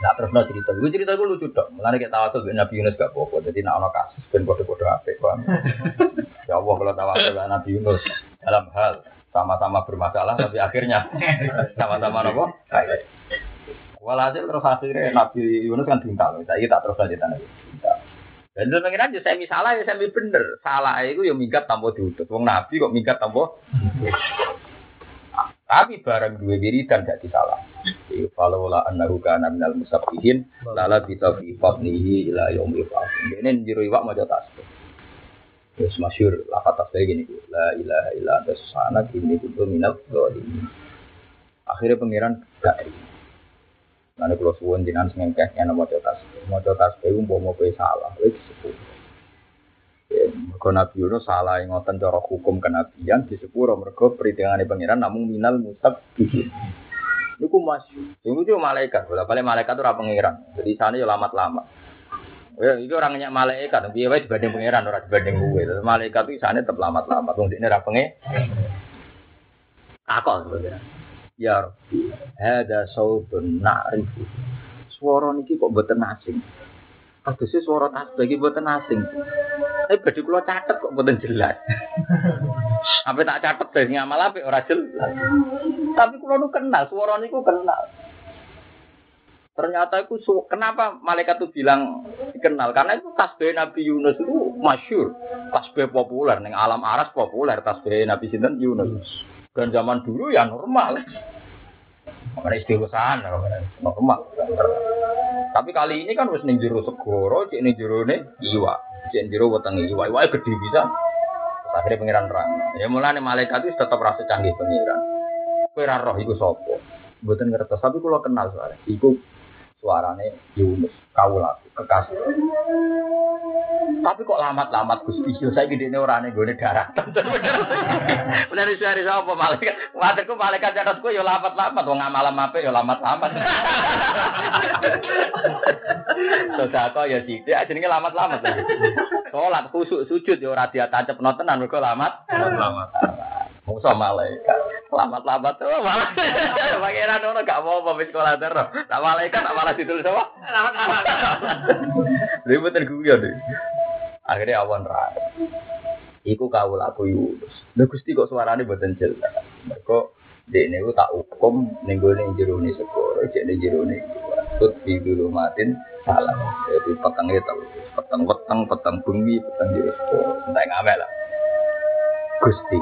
Nah terus no cerita, gue cerita gue lucu dong. Mulai kayak tahu tuh Nabi Yunus gak apa Jadi nak ono kasus ben apik paham. [laughs] Ya Allah kalau tahu tuh Nabi Yunus dalam hal sama-sama bermasalah tapi akhirnya sama-sama nopo. Walhasil terus akhirnya Nabi Yunus kan tinggal. Saya tak terus aja tanah. Dan itu pengen aja saya salah ya saya bener. Salah itu ya minggat tanpa diutus. Wong Nabi kok minggat tanpa. Tapi barang dua diri dan gak disalah. Kalau lah annahu kana minal musabbihin lala bisa fi fadlihi ila yaumil. Ini jero iwak maca tasbih. Terus masyhur lafaz tasbih gini, la ilaha illa anta subhanaka inni kuntu minal zalimin. Akhirnya pangeran gak terima. Nanti kalau suwun jinan sengkeh yang mau coba tasbih, mau coba tasbih mau mau salah, itu disebut. Ya, mergo Nabi Yunus salah ngoten cara hukum kenabian di mergo perhitungan pangeran namun minal musab bihin. Niku masih, yang itu malaikat, boleh balik malaikat itu pangeran. Jadi sana ya lama-lama. Ya, itu orangnya malaikat, biar wae dibanding pangeran orang dibanding gue. Terus malaikat itu sana tetap lama-lama. Tunggu ini orang pangeran. Takut sebenarnya. Ya ada sautun na'rifu. Suara niki kok boten asing. Agusnya suara tasbih iki boten asing. Tapi badhe kula catet kok boten jelas. Apa tak catet dari ngamal apik ora jelas. Tapi kula nu kenal, suara niku kenal. Ternyata itu su- kenapa malaikat itu bilang dikenal karena itu tasbih Nabi Yunus itu masyur, tasbih populer neng alam aras populer tasbih Nabi Sinten Yunus. Dan zaman dulu ya normal. Makanya istighosahan normal. Tapi kali ini kan harus ning jero segoro, cek ning jero ne iwa, cek jero weteng iwa, iwa gede bisa. Akhirnya pengiran terang. Ya mulai malaikat itu tetap rasa canggih pengiran. Kue roh iku sopo. Buatan ngertos, tapi kalau kenal soalnya. Iku suarane Yunus, kaulaku, kekasih. Tapi kok lamat-lamat Gusti yo saya gede orane gue daratan. [laughs] Bener hari sapa malaikat. Waduhku malaikat catatku yo lamat-lamat wong malam apik yo lamat-lamat. [laughs] Sedekah ya sithik jenenge lamat-lamat. Salat khusuk sujud yo ora diatacepno tenan mergo lamat. Lamat. Musa malaikat. Lamat-lamat tuh malah. [laughs] Pangeran ono gak apa-apa wis sekolah terus. Tak malaikat tak malah ditulis apa? Lamat-lamat. [laughs] Ribet guyon deh. Akhirnya awan rai. Iku kau laku Yunus. Lha Gusti kok suarane mboten jelas. Mergo dekne ku tak hukum ning gone jero ne segoro, cek ning jero ne. Tut di dulu matin salah. Jadi petengnya tahu. Peteng peteng, peteng bengi, peteng jero segoro. Entek ngamek lah. Gusti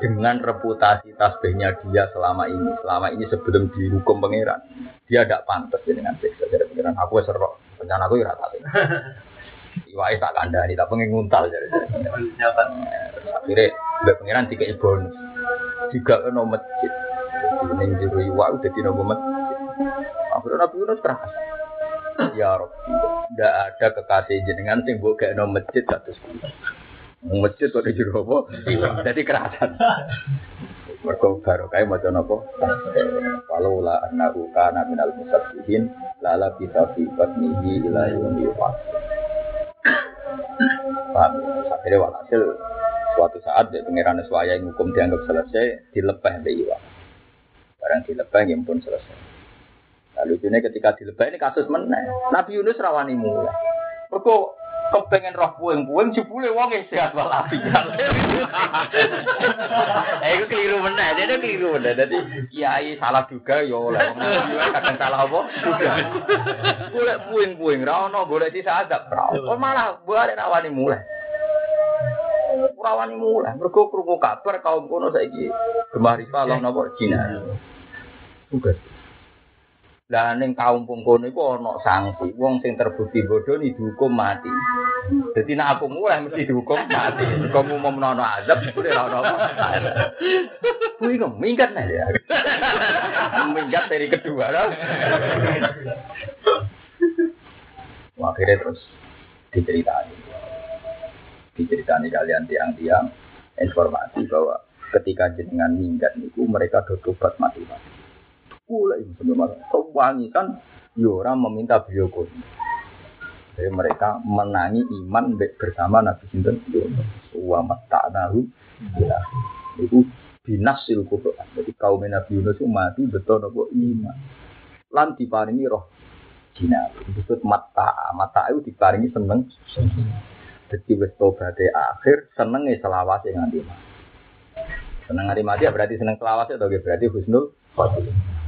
dengan reputasi tasbihnya dia selama ini, selama ini sebelum dihukum pangeran, dia tidak pantas dengan siksa dari pangeran. Aku serok, rencana aku ya rata. [laughs] Iwai tak kandani, tak pengen nguntal jadi. Akhirnya mbak pangeran tiga bonus, tiga kena masjid. Ini juru iwa udah di nopo masjid. Akhirnya Nabi Yunus keras. Ya Rob, tidak ada kekasih jenengan sing kayak no masjid satu Masjid kok di juru apa? Jadi kerasan. Mergo baru kae maca napa? Kalau la annahu kana minal musabbihin lala bisa fi batnihi ila yaumi Paham? Akhirnya walhasil suatu saat ya pengiran suaya yang hukum dianggap selesai dilepeh mbak Iwa. Barang dilepeh yang pun selesai. Lalu ini ketika dilepeh ini kasus meneh. Nabi Yunus rawani mulai. Mergo kepengen roh puing-puing jebule wong e sehat walafiat. Eh iku keliru meneh, dia keliru meneh. Dadi kiai salah juga ya oleh wong kadang salah apa? Juga. Golek puing-puing ra ono golek sisa adab. Oh malah buare rawani mulai. Rawani mulai, mergo krungu kabar kaum kono saiki gemah rifalah napa Cina. Tugas. Lah ning kaum pungkono iku ana sanksi. Wong sing terbukti bodoh ni dihukum mati. Jadi nek aku mulai mesti dihukum mati. Kamu mau menono azab kuwi ora ono. Kuwi kok minggat nah ya. minggat dari kedua loh. Akhirnya terus diceritani. Diceritani kalian tiang-tiang informasi bahwa ketika jenengan minggat niku mereka do tobat mati-mati pula itu sebenarnya. Sewangi kan Yora meminta beliau. Jadi mereka menangi iman bersama Nabi Sinten Wa nahu ya. Itu binasil Quran. Jadi kaum Nabi Yunus itu mati betul nopo iman. Lan diparingi roh Cina. Disebut mata. Mata itu diparingi seneng. Jadi wis tobaté akhir senenge selawase nganti mati. Seneng nganti mati ya berarti seneng selawase atau berarti husnul khotimah.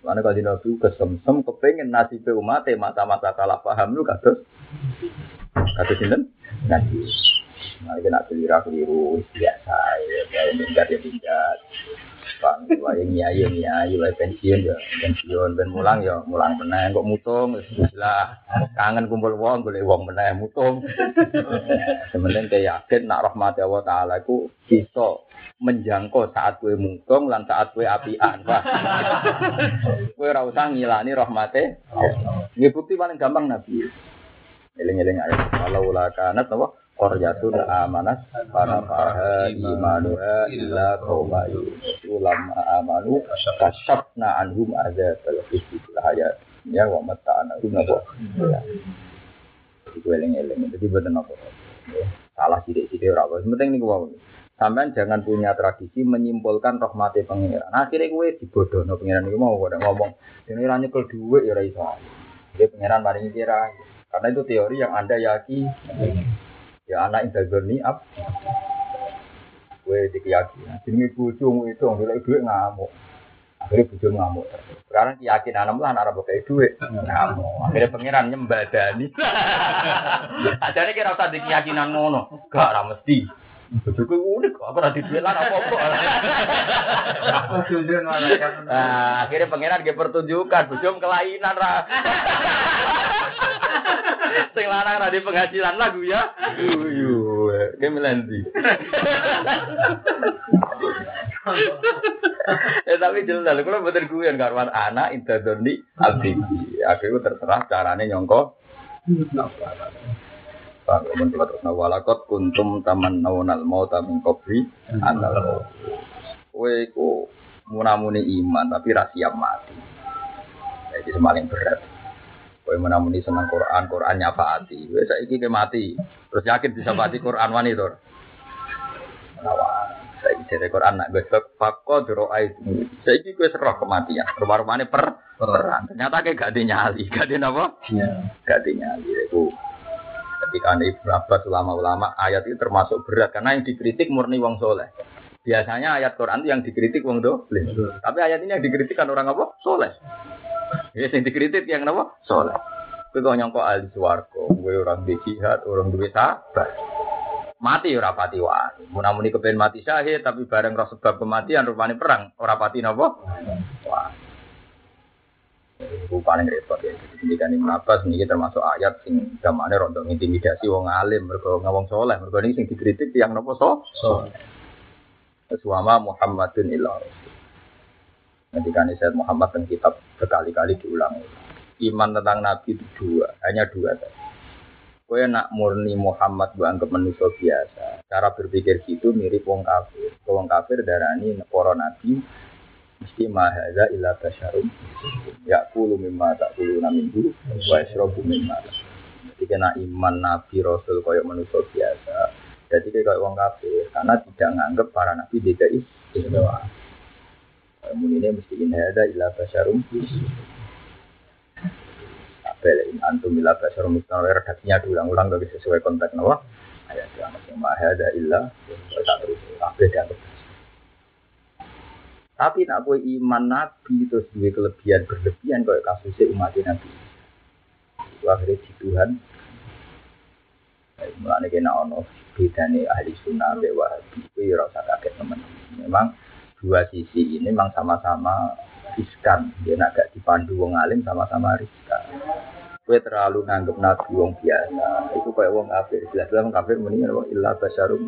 Mana kalau nabi kesemsem kepengen nasib umat mata-mata kalah paham lu kados kados sinten nabi. Nah, ini nak keliru keliru biasa ya, kayak minggat ya minggat. Bang, wae nyai nyai, wae pensiun ya pensiun, ben mulang ya mulang meneh, kok mutung, lah kangen kumpul wong, boleh wong meneh mutung. Sementing kayak yakin nak rahmat Allah Taala ku bisa menjangkau saat kue mutung lan saat kue apian. Wah. kue ora usah ngilani rahmate. Nggih bukti paling gampang Nabi. Eling-eling ae. Kalau la kanat apa? Qaryatun amanat para faha imanuha illa qauma ulam amanu kasyafna anhum adzabal khizyil hayat ya wa mata'ana hum napa. Iku eling-eling. Jadi boten apa. Salah sithik-sithik ora apa. Penting niku wae. Sampai jangan punya tradisi menyimpulkan rahmati pengiran. Akhirnya gue dibodohno pengiran itu mau gue ngomong. Ini ranya duit ya iso. Dia pengiran paling kira. Karena itu teori yang anda yakin. Ya anak ini up. Gue dikiyaki. Jadi gue itu nggak duit ngamuk. Akhirnya bojo ngamuk. Sekarang keyakinan anak lah anak pakai duit. Ngamuk. Akhirnya pangeran nyembadani. [laughs] Ajane kira usah di keyakinan ngono. Gak mesti. Bojoku unik kok, aku ora di duit lah apa-apa. Nah, akhirnya pangeran ge pertunjukan, bojo kelainan ra. Sing lanang ra di penghasilan lagu ya. Yuyu, ge melendi. Eh tapi jelas, kalau bener gue yang karwan anak interdoni abdi. Akhirnya terserah caranya nyongko. Pak, kemudian kita terus nawalakot kuntum taman naunal mau tamin kopi anal Kue ku munamuni iman tapi rasiap mati. Jadi semaling berat. Kue munamuni senang Quran, Quran nyafaati. Kue saiki ke mati. Terus yakin bisa mati Quran wani to. Nawal. Saiki jere Quran nak besok doa itu. Saiki kue serah kematian. Rumah-rumahnya per perang. Ternyata kayak gak dinyali, gak di apa? Gak dinyali. Iku ketika Ibnu Abbas ulama-ulama ayat itu termasuk berat karena yang dikritik murni wong soleh. Biasanya ayat Quran itu yang dikritik wong dolim. Tapi ayat ini yang dikritik kan orang apa? Soleh. Ya, yang dikritik yang apa? Soleh. Kowe kok nyangka ahli swarga, kowe orang di jihad, orang duwe sabar. Mati ora pati wani. Munamuni kepen mati syahid tapi bareng roh sebab kematian rupane perang, ora pati napa? Wah. Itu paling repot ya. Jadi kan Abbas ini termasuk ayat sing gamane rondo intimidasi wong alim mergo ngawong soleh. Mergo ini sing dikritik yang nopo so? Soleh. Suama Muhammadun Nanti kan Sayyid Muhammad dan kitab berkali-kali diulang. Iman tentang Nabi itu dua, hanya dua. Kue nak murni Muhammad gue anggap manusia biasa. Cara berpikir gitu mirip wong kafir. Wong kafir darani para nabi mesti mahaza illa ya kulu mimma tak kulu naminhu wa yasrobu mimma jadi kena iman nabi rasul koyok manusia biasa jadi kayak wong kafir karena tidak nganggep para nabi tidak istimewa Mungkin ini mesti in hada illa basyarum Bela in antum illa basyarum istimewa redaksinya diulang-ulang bagi sesuai konteks nawa ayat yang mahada illa tak terus kabeh dianggap tapi nak kue iman nabi terus dua kelebihan berlebihan kayak kasusnya umat nabi. Akhirnya di Tuhan. Mulanya kena ono bedanya ahli sunnah be wahabi itu ya rasa kaget teman. Memang dua sisi ini memang sama-sama riskan. Dia nak gak dipandu wong alim sama-sama riskan. Kue terlalu nganggep nabi wong biasa. Itu kayak wong kafir. Jelas-jelas wong kafir mendingan wong ilah basarum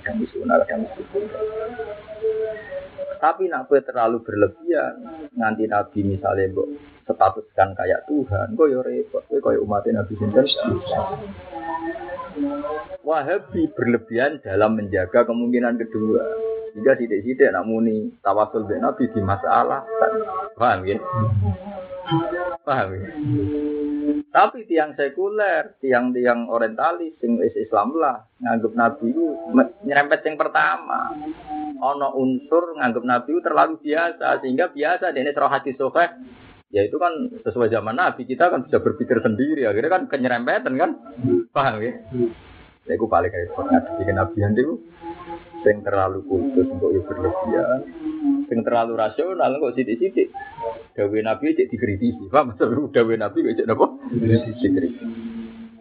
kadang misuna, kadang. Tapi nak kue terlalu berlebihan, nganti Nabi misalnya mbok statuskan kayak Tuhan, kok yo repot, kue kayak umat Nabi sinten. Wahabi berlebihan dalam menjaga kemungkinan kedua. Jika tidak-tidak nak muni tawasul dengan Nabi di masalah, paham ya? Paham ya? Tapi tiang sekuler, tiang-tiang orientalis, sing Islam lah, nganggep Nabi itu nyerempet yang pertama. Ono unsur nganggep Nabi itu terlalu biasa, sehingga biasa ini serah hati sohe. Ya itu kan sesuai zaman Nabi, kita kan bisa berpikir sendiri, akhirnya kan kenyerempetan kan. Paham ya? Ya itu paling repot ngadepi Nabi itu sing terlalu khusus untuk yang berlebihan, sing terlalu rasional kok sidik-sidik. Dawe Nabi cek dikritisi, paham? Maksud dawe Nabi cek apa? Dikritisi.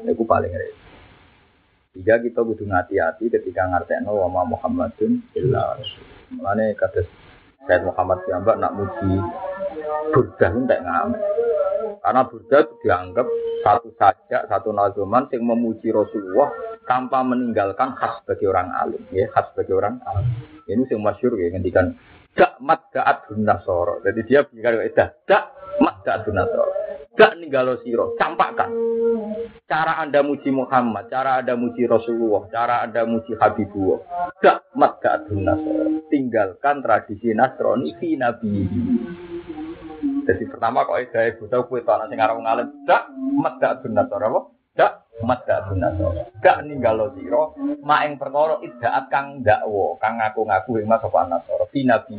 Itu paling repot. Tiga kita butuh hati-hati ketika ngertekno wa ma Muhammadun illa rasul. Mulane kados Sayyid Muhammad Siambak nak muji burdah entek ngamet. Karena burdah itu dianggap satu saja, satu nazuman yang memuji Rasulullah tanpa meninggalkan khas bagi orang alim, ya khas bagi orang alim. Ini yang masyur ya ngendikan dak mat daat nasoro. Jadi dia bilang itu dak mat daat nasoro. Dak ninggalo siro, campakkan. Cara anda muji Muhammad, cara anda muji Rasulullah, cara anda muji Habibullah. Dak mat daat nasoro. Tinggalkan tradisi Nasrani fi nabi. Jadi pertama kok ada ibu tahu kue tanah sing arep ngalim dak medak benator apa? Medak benator. Dak ninggalo sira maing perkara idaat kang dakwa, kang ngaku-ngaku ing mas apa nasara fi nabi.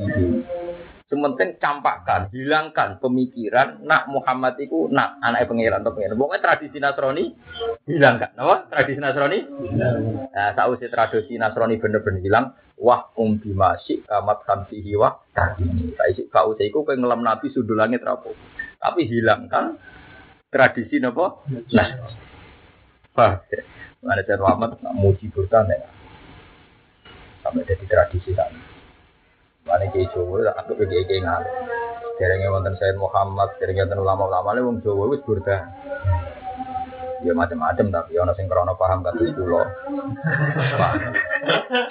Sementing campakkan, hilangkan pemikiran nak Muhammad itu nak anak pengiran atau pengiran. Pokoknya tradisi Nasrani hilangkan, apa? Tradisi Nasrani. Nah, tahu si tradisi Nasrani bener-bener hilang. Wah um bimasik kamat hamsihi wah tadi. Saya sih kau saya kau ngelam nabi sudul langit rapuh. Tapi hilangkan tradisi nopo. Nah, wah, mana cara Muhammad nak muji Burhan ya. Sampai jadi tradisi kan. Mana kiai Jawa, aku ke kiai kiai ngalih. Derengnya wonten Sayyid Muhammad, derengnya wonten ulama-ulama ini wong Jawa wis Burhan. Ya macam-macam tapi ono sing krono paham kados kula.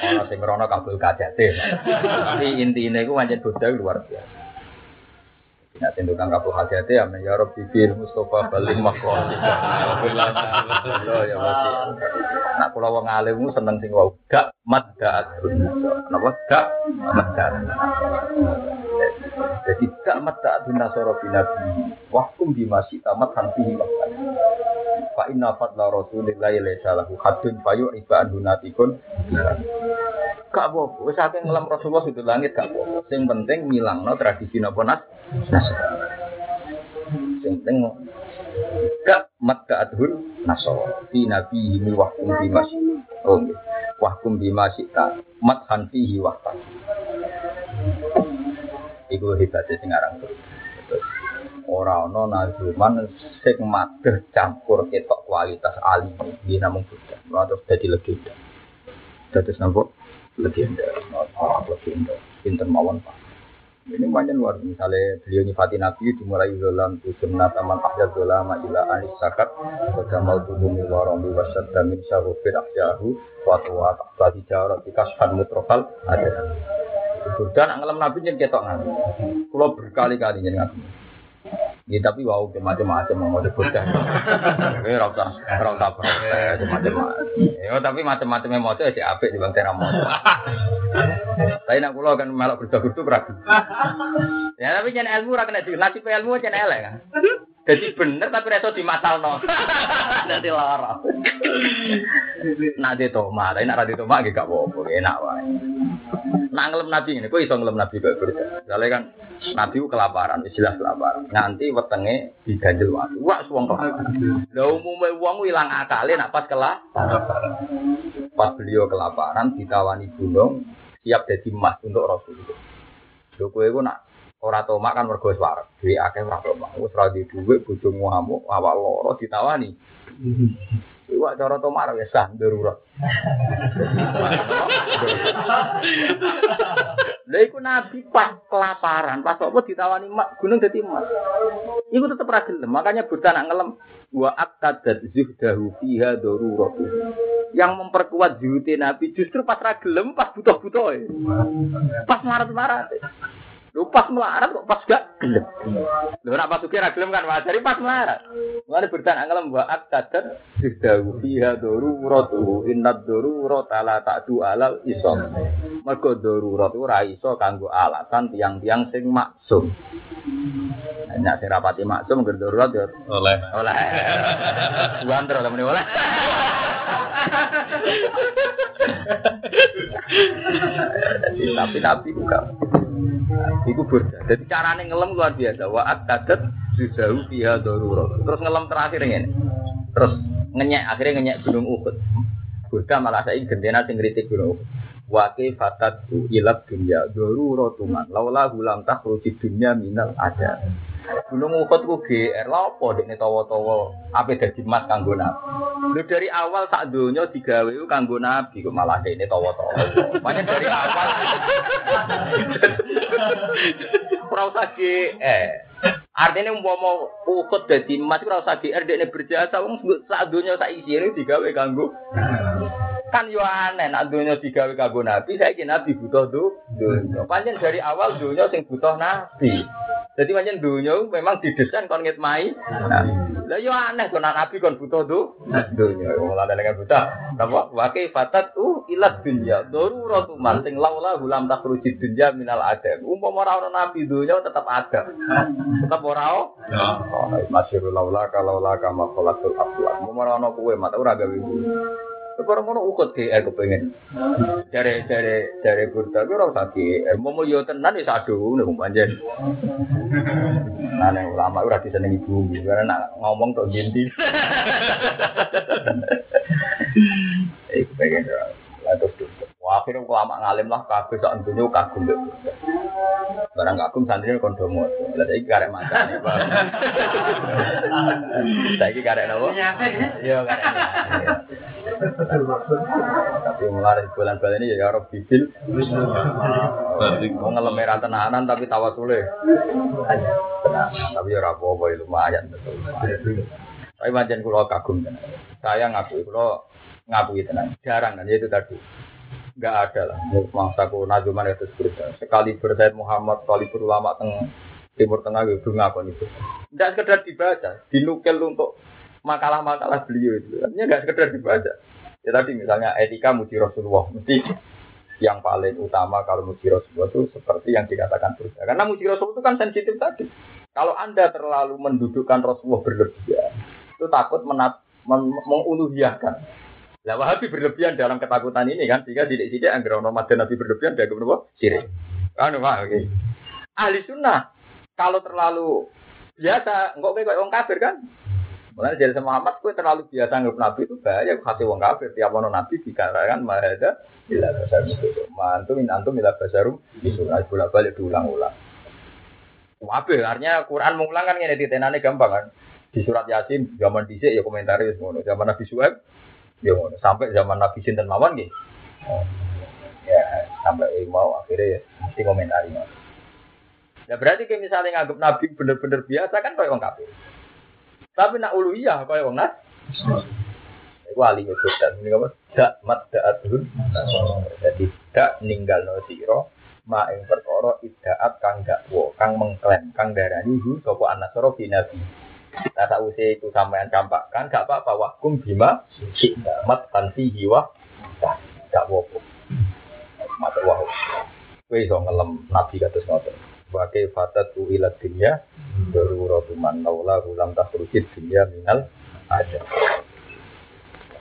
Ono sing krono kabul kajate. Tapi intine iku pancen Buddha luar biasa. Nah, sing tukang kabul kajate ya men ya Rabbi bil Mustafa balim makon. [laughs] Lo ya mesti. Nak kula wong alim seneng sing wau gak madda Napa gak madda. Jadi gak madda nasara binabi. Wahkum bimasi tamat hanfihi waktan. Fa inna fadla rasulillahi laisa lahu haddun fayu iba. Gak apa-apa, wis akeh ngelam Rasulullah itu langit gak apa-apa. Sing penting ngilangno tradisi napa nas. Sing penting gak matka adhun nasara fi nabi mi wahkum bimas. Oh. Wahkum bimas ta mathan fihi wahtan. Iku hebatnya sing aran ora ana nazuman sing madheh campur ketok kualitas alim iki namung Buddha. Ora terus dadi legenda. Dados napa? Legenda. Ora legenda. Pinten mawon Pak. Ini banyak luar misalnya beliau nyifati Nabi dimulai dalam sunnah taman ahya dolama ila anis sakat warong di wasat dan min syarufin ahyahu suatu wa tadi jarak di kasfan mutrofal ada Buddha nak ngelam Nabi jadi ketok kalau berkali-kali jadi Nabi Ya tapi wow macam-macam mau ada bocah. Tapi rasa rasa protes macam-macam. Ya tapi macam-macam yang mau itu aja apik di bang mau. Tapi nak pulau kan malah berjaga-jaga ragu. Ya tapi jangan ilmu ragu nanti nasib ilmu jangan elek kan. Jadi bener tapi reso di matal no. Nanti lara. Nanti toma, tapi nak nanti toma gak apa-apa, enak wae. Nak ngelem nabi ini, kok iso ngelem nabi kok berbeda. Soalnya kan nabi kelaparan, jelas kelaparan. Nanti wetenge diganjel waktu. Wah, suwong kelaparan. Lah umume wong ilang akale nak pas kelaparan. Pas beliau kelaparan ditawani gunung, siap jadi emas untuk Rasul. Lho kowe iku nak ora tomak kan mergo wis wareg. Duwe akeh ora tomak. Wis ra di dhuwit bojomu ngamuk, awak loro ditawani. Iwak cara tomar wis sah darurat. Lha iku nabi pas kelaparan, pas apa ditawani mak gunung dadi emas. Iku tetep ra gelem, makanya buta nak ngelem wa aqtadat zuhdahu fiha darurat. Yang memperkuat zuhudnya nabi justru pas ra gelem, pas butuh-butuh. Pas marat-marat. Lu pas melarat kok pas gak gelem. Lu ora pas kira gelem kan wajar pas melarat. Mulane bertan angelem wa aktadat didawu fiha daruratu innad darurata la ta'du alal isom. Mergo darurat ora iso kanggo alasan tiang-tiang sing maksum. Nek sing rapati maksum ngger darurat ya oleh. Oleh. Buan terus temen oleh. tapi tapi bukan. Iku burda. Jadi carane ngelem luar biasa. Wa atadat juzau fiha darurah. Terus ngelem terakhir ini. Terus ngenyek akhirnya ngenyek gunung Uhud. Burda malah saya gendena sing kritik gunung Uhud. Wa fatatu ilab dunya daruratuman. Laula hulam takhruji dunya minal ada. Gunung Uhud ku GR lha apa dekne tawa-tawa ape dadi emas kanggo nabi. Lho dari awal sak donya digawe ku kanggo nabi kok malah dekne tawa-tawa. Makanya dari awal [laughs] ora usah GR. Artinya umpama Uhud dadi emas ora usah GR dekne berjasa wong sak donya sak isine digawe kanggo kan yo aneh nak dunia digawe kanggo nabi saya kira nabi butuh tuh dunia panjang dari awal dunia sing butuh nabi jadi panjang dunia memang didesain kon ngitmai. Lah yo aneh kon nabi kon butuh tuh dunia. Mulai dengan buta. Apa? Wakai fatat tuh ilat dunia. Darurat man sing laula hulam takhruji dunia minal adam umpama ora ono nabi dunia tetap ada tetap ora ono. Masyhur laula kalau la kama khalaqul aflak umpama ora ono kowe mata ora gawe Orang ngono ukut GR kepengen. Dari dari dari burda ku ora usah GR. Mau mau yo tenan wis adu ngono panjen. Nah, ulama ora disenengi bumi karena nak ngomong tok ginti. Iku pengen terus terus. Wah, akhirnya ulama ngalim lah kabeh sak dunya kagum burda. Barang kagum santri kon do mo. Lah saiki karek macane, Pak. Saiki karek napa? Iya, karek. Tapi mulai bulan-bulan ini ya Rob Bibil. Mau ngelem merah tenanan tapi tawa sule. Tapi ya apa-apa ya lumayan. Tapi macam kulo kagum tenan. Saya ngaku kulo ngakui tenang. Jarang kan ya itu tadi. Enggak ada lah. Mangsa ku najuman itu berita. Sekali bersaid Muhammad, sekali berulama teng Timur Tengah gitu ngakon itu. Tidak sekedar dibaca, dinukil untuk makalah-makalah beliau itu. Artinya nggak sekedar dibaca. Ya tadi misalnya etika muji Rasulullah, mesti yang paling utama kalau muji Rasulullah itu seperti yang dikatakan Burda. Karena muji Rasulullah itu kan sensitif tadi. Kalau Anda terlalu mendudukkan Rasulullah berlebihan, itu takut menat, men. Lah Wahabi berlebihan dalam ketakutan ini kan, sehingga tidak-tidak anggar ono dan Nabi berlebihan dia kemudian sirik. Kan Pak, oke. Ahli sunnah kalau terlalu biasa, enggak kayak orang kafir kan? Mulai dari sama Muhammad, gue terlalu biasa nggak nabi itu bahaya kasih wong kafir. Tiap ono nabi dikatakan mahada bila besar itu. Mantu min antum bila basarum itu bolak balik diulang-ulang. Wabe, artinya Quran mengulang kan ini ditenane gampang kan. Di surat Yasin zaman dhisik ya komentari ngono. Zaman Nabi Suhaib ya. Sampai zaman Nabi Sinten mawon nggih. Ya, sampai mau akhirnya ya mesti komentari. Ya berarti kayak misalnya nganggap Nabi bener-bener biasa kan kayak orang kafir. Tapi nak uluhiyah kaya wong nas. Iku ali nyebutan ini apa? Dak mat da'atun. Jadi dak ninggal no siro ma ing perkara idaat kang dakwa, kang mengklaim, kang darani hu sapa anasara bi Nah sausé itu sampean campakkan gak apa-apa wakum bima mat tanfi hiwa gak apa-apa. Matur wahyu. Kowe iso ngelem nabi kados ngoten. Wakai fatat tu ilat dunya Daruratu man naula ulam takrujid dunya minal ada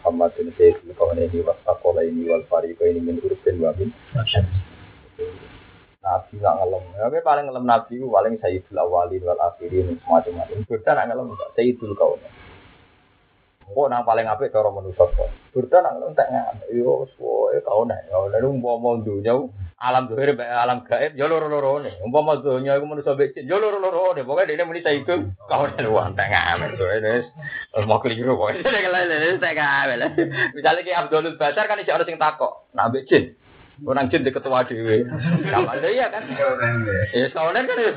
bin Sayyid kawan ini wasakola ini wal fariko ini min urufin wa min Nabi nggak ngelem, tapi paling ngelem Nabi itu paling Sayyidul Awalin wal Akhirin semacam-macam. Burda nggak ngelem, Sayyidul kawan. Kok nang paling apik cara manusa kok. Burda nang ngelem tak nggak, yo suwe kawan, kawan itu mau mau dunia alam dohir alam gaib yo loro loro ne umpama donya iku manusa becik yo loro loro ne pokoke dene muni itu kau nek luang amen so ini mau keliru amen [laughs] misalnya ki Abdul Basar kan iso orang sing takok nak becik orang jin di ketua dewe. Sama iya kan? Ya kawanan kan ya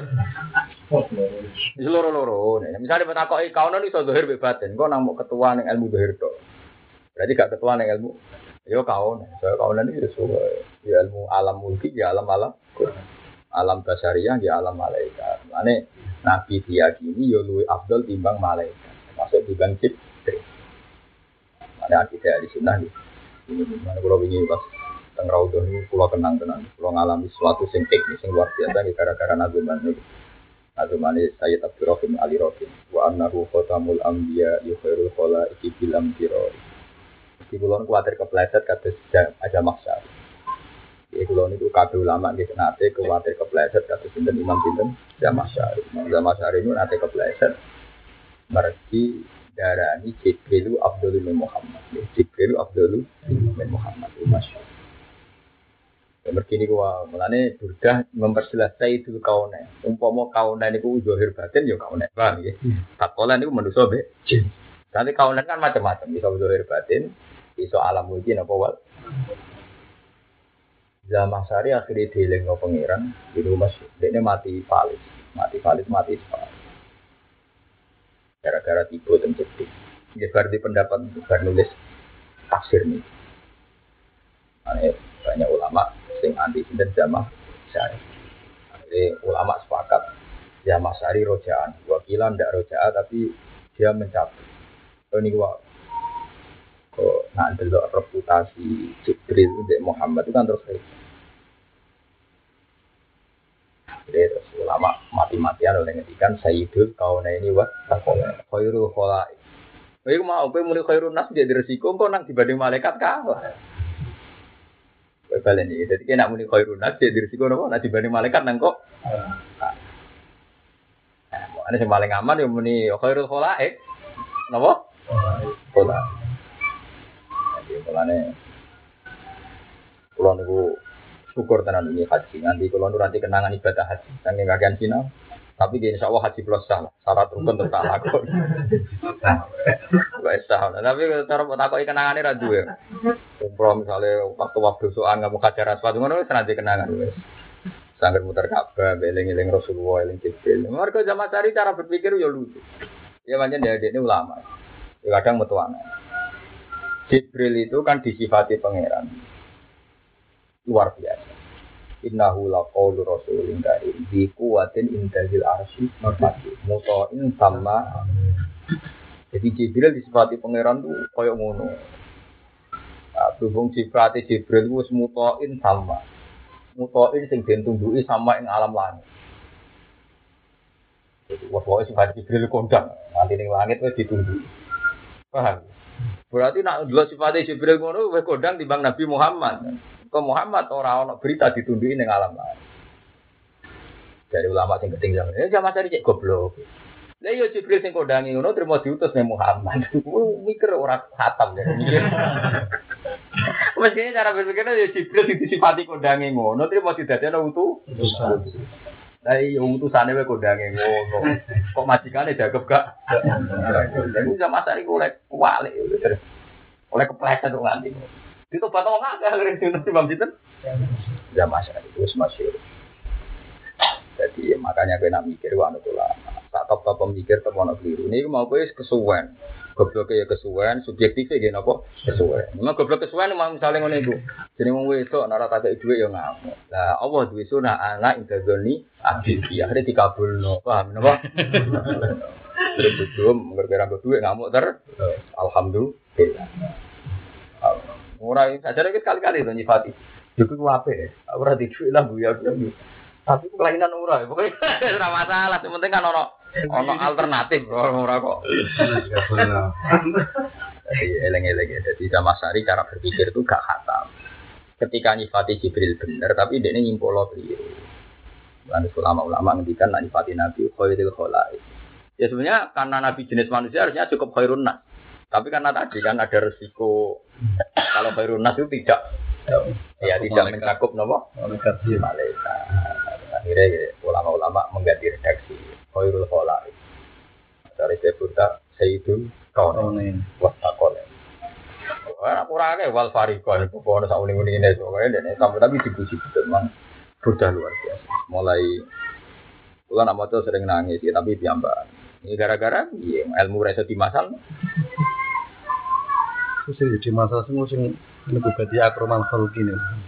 loro loro ne misalnya bertakoki kawanan iso dohir be batin. Kok nang ketua ning ilmu dohir tok? Berarti gak ketua ning ilmu. Yo kawan, saya kawan ini ya ya ilmu alam mulki, ya alam alam, alam basariah, ya alam malaikat. Mana nabi diyakini yo luwi abdul timbang malaikat, masuk timbang jibril. Mana akidah di sunnah nih. Mana kalau ingin pas teng raudhah ini pulau kenang tenang, pulau ngalami sesuatu sing teknis sing luar biasa gara-gara nazuman ini. Nazuman ini Sayyid Abdurrahim Ali Rokin. Wa annahu khotamul anbiya yukhairul khola iki bilam tirori. Di kulon kuatir kepleset kados aja maksa. Di kulon itu kabeh ulama nggih nate kuatir kepleset kados sinten Imam sinten Jamaah Syari. Jamaah Syari itu nate kepleset. Mergi darani Jibril Abdul bin Muhammad. Jibril Abdul bin Muhammad. Masya Ya mergi ini gua mulane burdah memperjelas itu kaune. Umpama kaune niku zahir batin ya kaune. Paham ya? Takola niku manusa be. Nanti kaunan kan macam-macam, bisa zahir batin, iso alam mulki napa wal Zaman sari akhirnya dieling no pangeran di rumah dia mati valis mati valis mati valis gara-gara tiba dan sedih dia berarti pendapat bar nulis tafsir nih Ane, banyak ulama sing anti sinten jamaah? Sari jadi ulama sepakat jamaah sari rojaan. Wakilan tidak rojaan tapi dia mencabut. Ini gua. Kok nak delok reputasi Jibril untuk Muhammad itu kan terus kayak jadi terus ulama mati-matian oleh ngedikan Sayyidul kauna ini wa takona khairul kholai Kowe mau kowe muni khairun nas jadi resiko kok nang dibanding malaikat kalah. Balen iki. Dadi kena muni khairun nas jadi resiko napa? Nah dibanding malaikat nang kok. Ini yang paling aman ya muni khairul kholaik. Napa? Kholaik. Jadi mulane kula niku syukur tenan ini haji. Nanti kula nu nanti kenangan ibadah haji. Saking kakean Cina. Tapi di insya Allah haji plus sah. Syarat rukun tetap lakon. Wes sah. Tapi cara mau takoki kenangane ra duwe. Umroh misalnya waktu waktu soal nggak mau kajar asfalt ngono wis nanti kenangan wis. Sangger muter Ka'bah, eling-eling Rasulullah, eling Jibril. Mereka zaman cari cara berpikir ya lucu. Ya macam dia ini ulama. Ya kadang metuana. Jibril itu kan disifati pangeran. Luar biasa. Innahu laqawlu rasulin karim. Bi quwwatin indazil arsy makmati muta'in sama jadi Jibril disifati pangeran tuh koyok ngono. Nah, berhubung sifati Jibril itu muta'in sama muta'in sing den tunduki sama ing alam langit. Wah pokoknya sifat Jibril kondang nanti ning langit wis ditunduki paham? Berarti nak dua sifatnya Jibril ngono wis kondang timbang Nabi Muhammad ke Muhammad orang ono berita ditunduki ning alam lain. Dari ulama sing ketinggalan, ya zaman cari cek goblok. Lah yo Jibril sing kondangi ngono terima diutus Muhammad. [laughs] Mikir ora khatam ya. [laughs] Mestinya cara berpikirnya ya Jibril sing disifati kondangi ngono terima didadekno utuh. Lah iya utusane wae kondangi ngono. Kok majikane dagep gak? Jadi zaman cari oleh kualik. Oleh kepleset kok nganti. Itu batang nggak akhirnya itu nanti bang Sinten. Ya masa itu masih. Jadi makanya kena mikir wah itu lama. Tak top top pemikir ono keliru. Ini mau gue kesuwen. Goblok ya kesuwen, subjektifnya gini apa? Kesuwen. Memang goblok kesuwen memang misalnya ngono itu. Jadi mau itu nara tak duit ya ngamuk. Lah Allah duit sunah anak intazoni abdi. Akhirnya dikabul no. Paham napa? Terus belum ngerti duit ngamuk ter. Alhamdulillah. Ora saja lagi sekali-kali to nyifati. Juga ku ape. Ora dicuwi lah bu ya. Tapi kelainan ora. Pokoknya [laughs] ora masalah. Yang penting kan ono ono alternatif ora kok. Jadi eleng-eleng ya. Jadi sama sari cara berpikir itu gak khatam. Ketika nyifati Jibril bener, tapi dia ini nyimpolo keliru. Lalu ulama-ulama ngendikan nak nyifati Nabi khairil kholai. Ya sebenarnya karena Nabi jenis manusia harusnya cukup khairun nas. Tapi karena tadi kan ada resiko kalau nas itu tidak ya tidak mencakup nopo malaikat. Akhirnya ya, ulama-ulama mengganti redaksi khairul kholai. Dari sebutnya Sayyidul Kaunin Wasakolen. Wah, kurang akeh wal farikon itu kono sak uling-uling ini soalnya dan tapi tapi dipuji betul mang sudah luar biasa. Mulai Kulo nak maca sering nangis ya, tapi piyambak. Ini gara-gara iya, ilmu rasa di masal. Terus di masa semua sing lebih berarti akromal khalqi.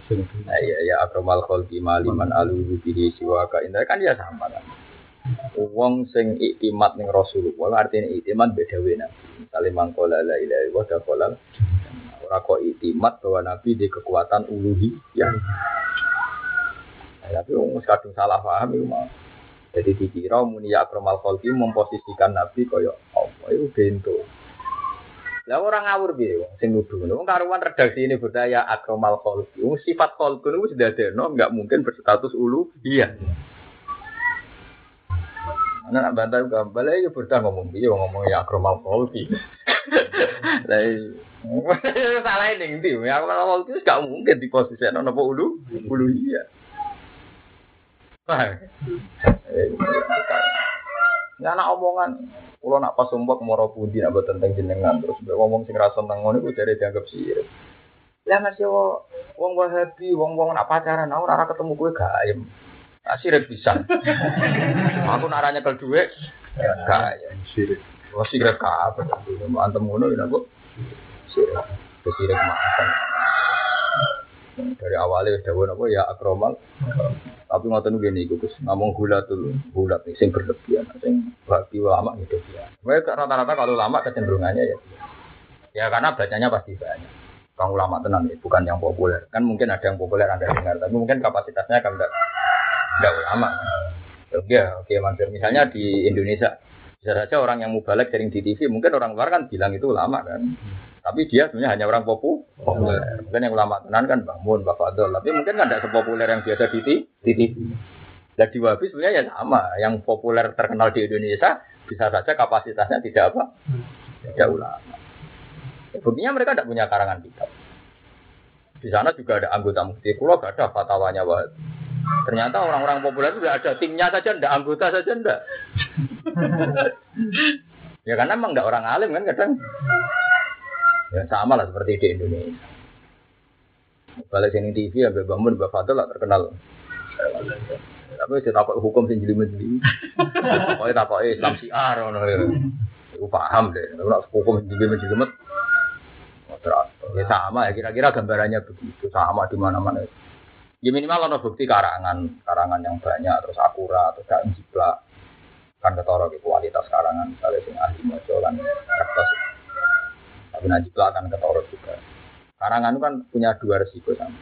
Sing Nah, iya ya akromal kholki maliman alu bihi siwaka indah kan dia sama kan. Wong sing iktimat ning Rasulullah artinya iktimat beda wae nabi. Misale mangkola la ilaha illallah dakola ora kok iktimat bahwa nabi di kekuatan uluhi ya. Tapi wong kadung salah paham iku mah. Jadi dikira muni ya akromal kholki memposisikan nabi kaya apa itu bento. Lah orang ngawur piye wong sing nuduh ngono. Wong karuan redaksi ini berdaya akromal kholqi. Wong sifat kholqi niku sudah ada, enggak mungkin berstatus ulu. Iya. Ana nak bantah juga balik ya berdaya ngomong piye wong ngomong ya akromal kholqi. [laughs] Lah iya. [laughs] salah ini ndi ya akromal kholqi enggak mungkin di posisi ana apa ulu? Ulu iya. Paham? Ya anak omongan, kalau nak pas sumpah moro pudi nak buat tentang jenengan terus ngomong sing rasa tentang ngono iku dari dianggap sirik. Lah masih wo, wong wahabi, wong wong nak pacaran, aku ora ketemu gue gaem. Nah, sirik bisa. [laughs] aku nak ranya kel duit, gaem. sirik. Oh sirik apa? Antem ngono ya aku. Sirik. Sirik makan. Dari awalnya wis dawuh ya akromal. Tapi ngoten gini iku Gus, ngomong gula tuh, gula nih sing berlebihan, sing bagi ulama gitu ya. Mereka rata-rata kalau ulama kecenderungannya ya. Ya karena bacanya pasti banyak. Kang ulama tenan ya, bukan yang populer. Kan mungkin ada yang populer Anda dengar, tapi mungkin kapasitasnya kan enggak enggak ulama. Ya, oke, Mansur. Misalnya di Indonesia, Bisa saja orang yang mubalek sering di TV, mungkin orang luar kan bilang itu ulama kan. Tapi dia sebenarnya hanya orang popu, populer. Mungkin yang ulama tenan kan Mun, Mbah Fadol. Tapi mungkin kan tidak sepopuler yang biasa di, TV. Dan di Wahabi sebenarnya ya sama. Yang populer terkenal di Indonesia bisa saja kapasitasnya tidak apa? Tidak ulama. Ya, Buktinya mereka tidak punya karangan kitab. Di sana juga ada anggota mufti kulo gak ada fatwanya Wahabi. Ternyata orang-orang populer itu tidak ada timnya saja, tidak anggota saja, tidak. [laughs] ya karena emang tidak orang alim kan kadang. Ya sama lah seperti di Indonesia. Balik sini TV ya bangun Mbak Fadil lah terkenal. Tapi saya takut hukum sing jeli jeli. Pokoknya takut Islam siar. Aku paham deh. Kalau hukum sing jeli jeli Ya sama ya kira-kira gambarannya begitu sama di mana-mana. Ya minimal ono bukti karangan, karangan yang banyak terus akurat terus gak jiplak. Kan ketara di kualitas karangan misalnya sing ahli maca lan kertas. Tapi nah jiplak kan ketara juga. Karangan itu kan punya dua resiko sama.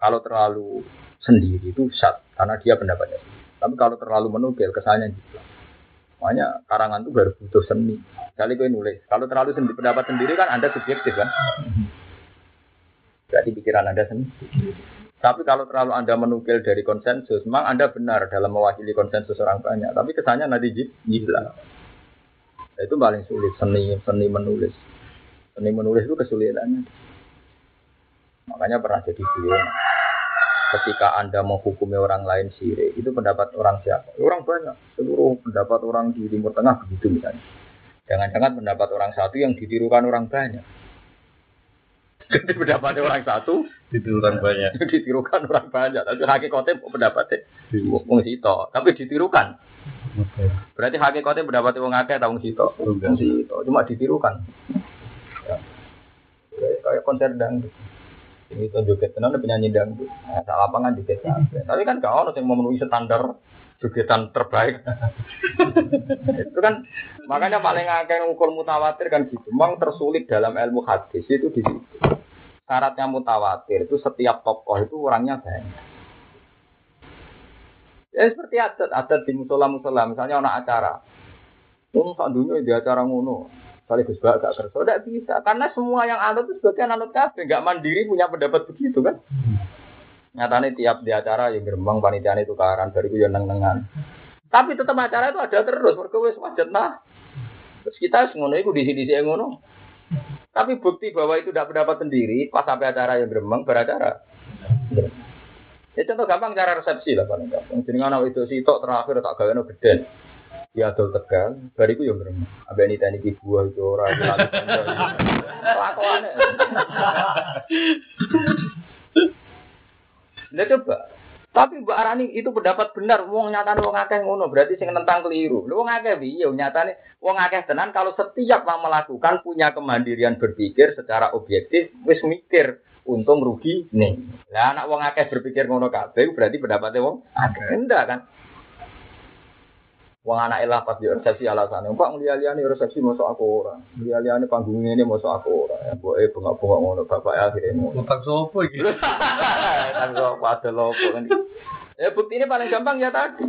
Kalau terlalu sendiri itu sat karena dia pendapatnya. Tapi kalau terlalu menukil kesannya jiplak. Makanya karangan itu baru butuh seni. Kali gue nulis. Kalau terlalu sendiri, pendapat sendiri kan Anda subjektif kan. Berarti pikiran Anda sendiri. Tapi kalau terlalu Anda menukil dari konsensus, memang Anda benar dalam mewakili konsensus orang banyak. Tapi kesannya nanti. Nah, itu paling sulit, seni seni menulis. Seni menulis itu kesulitannya. Makanya pernah jadi beliau. Ketika Anda menghukumi orang lain sirik, itu pendapat orang siapa? Orang banyak. Seluruh pendapat orang di Timur Tengah begitu misalnya. Jangan-jangan pendapat orang satu yang ditirukan orang banyak. Jadi pendapat orang satu Ditirukan banyak. [laughs] ditirukan orang banyak. Tapi hakikatnya pendapatnya wong sito, tapi ditirukan. Oke. Berarti hakikatnya pendapatnya wong akeh ta wong sito. Wong sito, cuma ditirukan. Konser dangdut. Ini itu joget tenan ada penyanyi dangdut. Nah, saat lapangan joget. Tapi kan gak ono yang memenuhi standar jogetan terbaik. [laughs] itu kan makanya paling akeh ngukur mutawatir kan gitu. Memang tersulit dalam ilmu hadis itu di situ. Syaratnya mutawatir itu setiap tokoh itu orangnya banyak. Ya seperti adat, adat di musola-musola, misalnya ada acara. Wong sak di acara ngono. Kali Gus Bak gak kerja, tidak bisa. Karena semua yang anut itu sebagian anut kabeh, nggak mandiri punya pendapat begitu kan. Nyatanya tiap di acara yang gerbang panitiane tukaran, dari itu yang neng-nengan. Tapi tetap acara itu ada terus, mereka wis wajet nah. Terus kita ngono itu di sini sini ngono. Tapi bukti bahwa itu tidak pendapat sendiri, pas sampai acara yang gerbang beracara. Ya contoh gampang cara resepsi lah paling gampang. Jadi itu sih terakhir tak gawe gede. Ya adol tegal, bariku yang gremeng. Abe ini tani ki buah itu ora itu lagi [laughs] kanca. Kelakuane. Nah coba. Tapi Mbak Arani itu pendapat benar, wong nyatane wong akeh ngono, berarti sing nentang keliru. Lho wong akeh piye nyatane wong akeh tenan kalau setiap yang melakukan punya kemandirian berpikir secara objektif wis mikir untung rugi nih. Lah anak wong akeh berpikir ngono kabeh berarti pendapatnya wong akeh enggak kan? Wong anak elah pas di resepsi alasannya, Pak ngeliat-liat resepsi masuk aku ora. Ngeliat-liat panggung ini masuk aku ora. Ya, Boe bengak-bengak ngono bapak ya akhirnya ngono. Utang sopo iki? [laughs] Kan kok pada lopo kan. Ya bukti ini paling gampang ya tadi.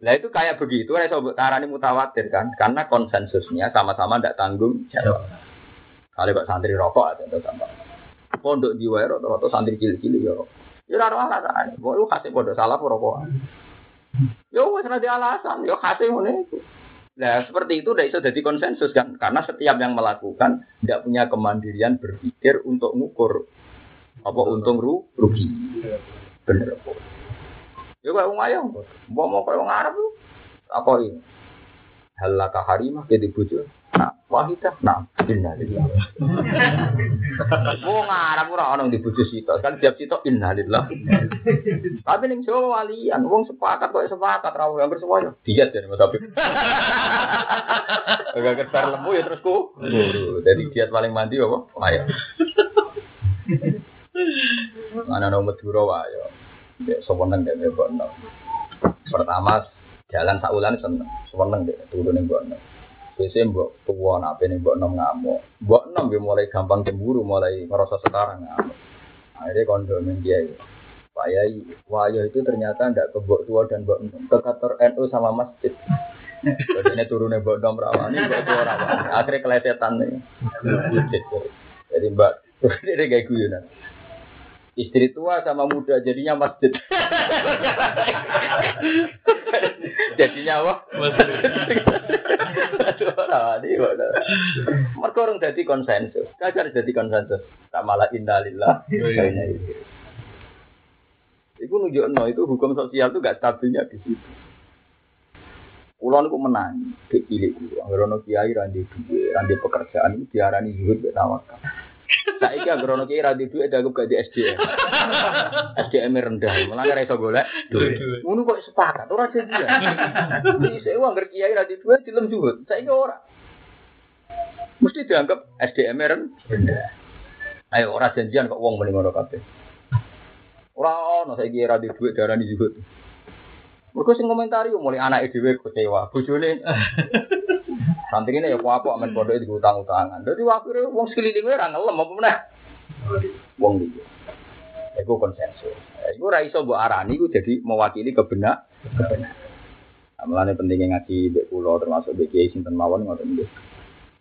Lah itu kayak begitu, saya sobat tarani mutawatir kan, karena konsensusnya sama-sama tidak tanggung jawab. Kalau kok santri rokok ada itu sama. Pondok di wae rata-rata santri cilik-cilik ya. rokok. Ya ora ana alasan. Lu kasih pondok salah apa wis ora ada alasan, ya kasih ngene itu. Nah, seperti itu udah bisa jadi konsensus kan, karena setiap yang melakukan tidak punya kemandirian berpikir untuk ngukur apa untung ru rugi. Bener? Ya kayak wong ayam, mau mau kayak wong Arab. Apa ini? Halaka harimah ke dibujuk. Nah, wahidah. Nah, innalillah. [laughs] Wong Arab ora ono dibujuk sitok. Kan tiap sitok innalillah. Tapi ning Jawa walian, wong sepakat kok sepakat ra hampir semuanya. Diet jadi Mas Habib. [laughs] Agak ketar lembu ya terus ku. Jadi diet paling mandi apa? Ayo. Mana nomor Madura wae. Ya dek mbok enom. Pertama jalan saulan seneng. Seweneng dek turun ning mbok enom. Biasanya mbok tuwa nak ning mbok enom ngamuk. Mbok enom dia mulai gampang cemburu, mulai ngerasa sekarang ngamuk. Akhirnya kondo ning dia. Pak Yai, Wayo itu ternyata ndak ke mbok tua dan mbok enom, ke kantor NU sama masjid. Jadi turunnya bodom rawani, mbak tua rawani. Akhirnya kelesetan nih. Jadi mbak, [laughs] ini kayak guyonan. Istri tua sama muda jadinya masjid. [laughs] jadinya apa? Mereka orang jadi konsensus. Kajar jadi konsensus. Tak malah indalillah. Itu nunjukno itu hukum sosial itu gak stabilnya di situ. Kulon niku menang, dek cilik kulo. Anggere ono kiai ra ndek duwe, ra ndek pekerjaan iku diarani zuhud tawakal. Saiki anggere ono kiai ra duwe dianggap gaji SDM. SDM rendah, ora iso golek duit. Ngono kok sepakat ora jadi. Iki sewa anggere kiai ra duwe dilem zuhud. Saiki ora. Mesti dianggap SDM rendah. Ayo ora janjian kok wong mending ngono kabeh. Ora ono saiki ra duwe diarani zuhud. Mereka sing komentari mulai anak dhewe kecewa, bojone. Santri ini ya apa amen pondok itu utang-utangan. Jadi akhirnya wong sekeliling ora ngelem apa meneh. Wong iki. Iku konsensus. Iku ora iso mbok arani iku jadi mewakili kebenar kebenar. Mulane pentingnya ngaji mbek kula termasuk mbek kiai sinten mawon ngoten nggih.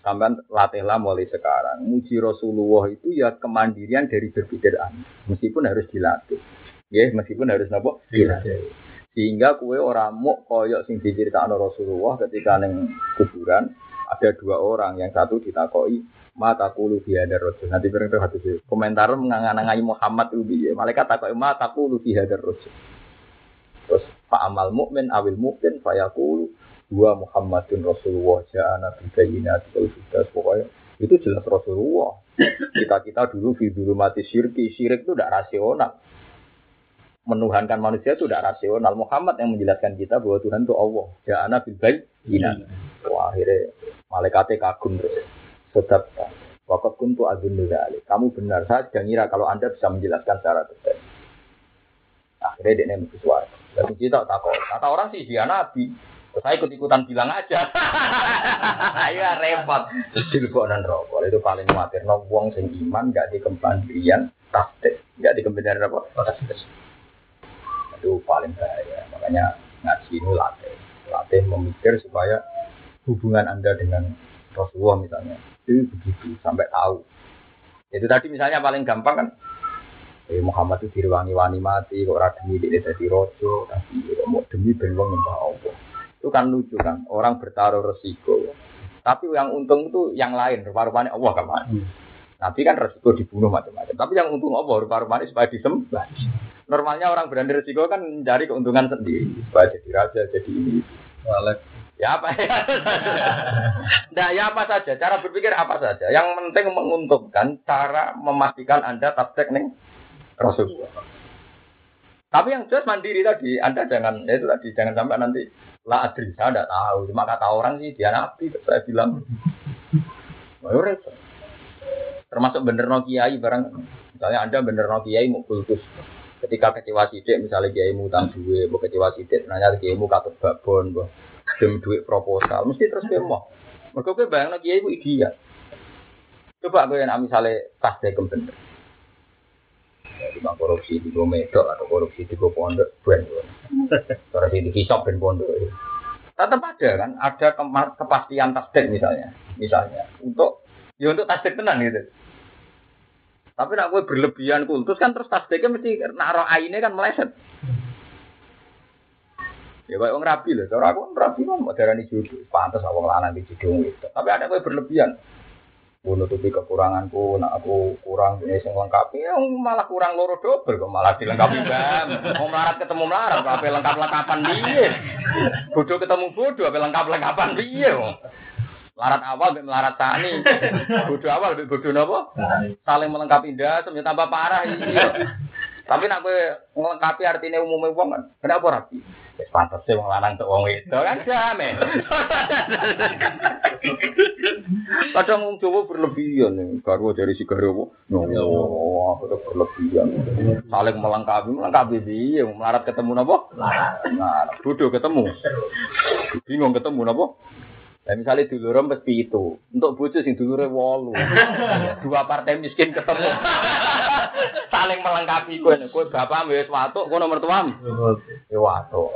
Sampai latihlah mulai sekarang. Muji Rasulullah itu ya kemandirian dari aneh. Meskipun harus dilatih. Ya, meskipun harus nopo dilatih. Sehingga kue orang mau koyok sing diceritakan Rasulullah ketika neng kuburan ada dua orang yang satu ditakoi mata kulu ada rasul. Nanti bareng tuh hadis komentar menganganangai Muhammad itu ya. Malaikat takoi mata kulu ada rasul. Terus Pak Amal Mukmin awil Mukmin fayakulu dua Muhammadun Rasulullah ja'ana bibayinati kalau sudah pokoknya itu jelas Rasulullah. Kita kita dulu dulu mati syirki, syirik itu tidak rasional menuhankan manusia itu tidak rasional. Muhammad yang menjelaskan kita bahwa Tuhan itu Allah. Ja'ana bil bayyinah. Wah, akhirnya malaikatnya kagum terus. Sedap. Wakat kuntu azun dzalik. Kamu benar. Saya sedang ngira kalau Anda bisa menjelaskan secara detail. Akhirnya dia nemu sesuatu. Dan kita tak tahu. Kata orang sih dia nabi. Saya ikut-ikutan bilang aja. [laughs] Ya repot. Dilebok dan rokok. Itu paling khawatir. No, wong sing gak dikembang tasdik. Gak dikembang apa? Itu paling bahaya. Makanya ngaji ini latih, latih memikir supaya hubungan anda dengan Rasulullah misalnya itu begitu sampai tahu. Itu tadi misalnya paling gampang kan eh, Muhammad itu direwangi-wani mati, kok ora demi dia jadi rojo, tapi mau demi ben wong nyembah Allah. Itu kan lucu kan, orang bertaruh resiko. Tapi yang untung itu yang lain, rupa-rupanya Allah kan. Hmm. Nabi kan resiko dibunuh macam-macam. Tapi yang untung Allah, rupa-rupanya supaya disembah. Normalnya orang berani resiko kan mencari keuntungan sendiri, supaya jadi raja, jadi ini. Walek. Ya apa ya? [laughs] nah, ya apa saja, cara berpikir apa saja. Yang penting menguntungkan cara memastikan Anda tabtek nih Rasulullah. Tapi yang jelas mandiri tadi, Anda jangan ya itu tadi jangan sampai nanti lah adri saya tidak tahu. Cuma kata orang sih dia nabi, saya bilang. [laughs] Termasuk bener no kiai barang. Misalnya Anda bener no kiai mau kultus. Ketika kecewa sidik, misalnya kiai mu utang duit, mau kecewa sidik, nanya kiai mu katut babon, bu, dem duit proposal, mesti terus dia mau. Mereka gue bayang kiai mu idiot. Coba gue yang misalnya pas deh bener. Di bang korupsi di gue medok atau korupsi di gue pondok, ben Korupsi di kisop ben pondok. Tetap ada kan, ada kepastian tasdek misalnya, misalnya untuk ya untuk tasdek tenang gitu. Tapi nak gue berlebihan kultus kan terus tasdeknya mesti naruh aine kan meleset. Ya kayak orang rapi loh, cara aku rapi mau darah pantas awang lanang di jodoh itu. Tapi ada gue berlebihan. Gue nutupi kekuranganku, nak aku kurang ini yang lengkap, ya malah kurang loro double kok malah dilengkapi bam. Mau melarat ketemu melarat, apa lengkap lengkapan dia. Bodoh ketemu bodoh, apa lengkap lengkapan dia. Larat awal lebih melarat tani. [laughs] Bodoh awal lebih bodoh nopo. Saling melengkapi dah, semuanya tambah parah iya. Tapi nak gue melengkapi artinya umumnya uang kan. Kenapa rapi? Ya pantas sih wong lanang untuk wong itu kan jamin. Kadang [laughs] wong Jawa berlebihan nih. Karo dari si oh, itu berlebihan. Saling melengkapi, melengkapi dia. Melarat ketemu nopo? Nah, bodoh ketemu. Bingung ketemu nopo? Nah, misalnya dulur mesti itu. Untuk bojo sing dulure wolu. [laughs] Dua partai miskin ketemu. [laughs] Saling melengkapi kowe. Kowe bapak wis watuk, kowe nomor tuam. Ya watuk.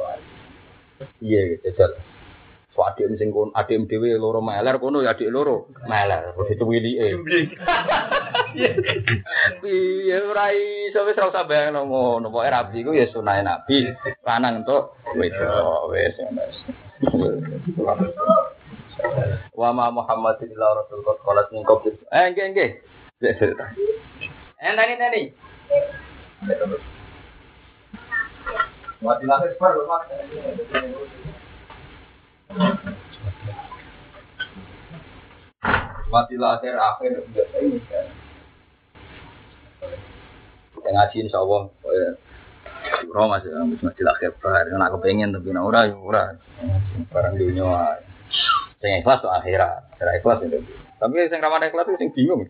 Iya, jajal. So adik sing kon adik dhewe loro meler kono ya adik loro meler. Begitu wilike. Piye [laughs] ora iso wis ora usah bayangno ngono. Pokoke rabi ku ya sunah Nabi. Lanang entuk wedok wis wis. Wa ma Muhammadin illa rasul qad qalat min qabl. Eh nggih nggih. Eh tani tani. Mati lahir per Mati lahir akhir biasa ini ngaji insya Allah, Surah masih masih lahir per. Yang aku pengen tapi nak ora ya. Barang dunia. Yang ikhlas tuh akhirat, akhirat ikhlas itu. Tapi yang ramah ikhlas itu yang bingung.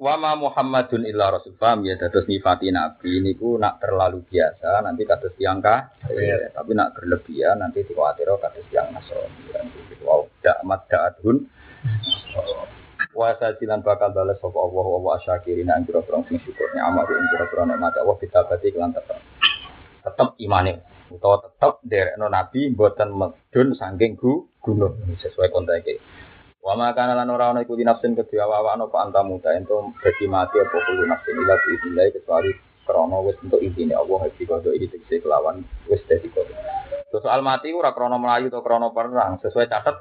Wa ma Muhammadun illa rasul. Paham ya? Dados nifati nabi niku nak terlalu biasa nanti kados tiang ya, tapi nak berlebihan nanti dikuatiro kados tiang nasrani. Wow dak mat da'adun. Wa sajilan bakal balas sapa Allah wa syakirin nang kira sing syukurnya amal ing kira-kira nikmat Allah kita berarti kelan tetep tetep imane. Utawa tetep derekno nabi mboten medun saking gunung sesuai konteks Wa ma kana lan ora ana iku di nafsin kedua wa ana apa antamu ta ento mati apa kulo nafsin ila biidillah kecuali krana wis untuk izine Allah iki kodo iki tegese kelawan wis dadi kodo. Soal mati ora krana melayu atau krana perang sesuai catet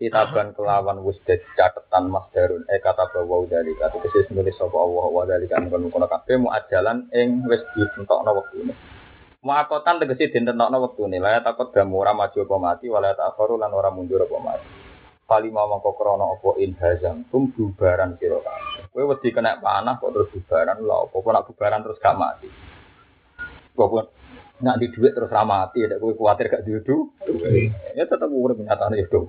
kitaban kelawan wis dadi catetan masdarun eh kata bahwa dari kata kesis nulis sapa Allah wa dari kan kono kono kabeh mu ajalan ing wis ditentokno wektune. Muakotan tegese ditentokno wektune la takut damu ora maju apa mati wala ta'kharu lan ora mundur apa mati. Pali mau mangko krono opo in hazam tum bubaran sira kabeh. Kowe wedi kena panah kok terus bubaran lho apa nak bubaran terus gak mati. Kok nak di duit terus ramati ya kowe kuwatir gak diudu. Ya tetep urip nyatane ya do.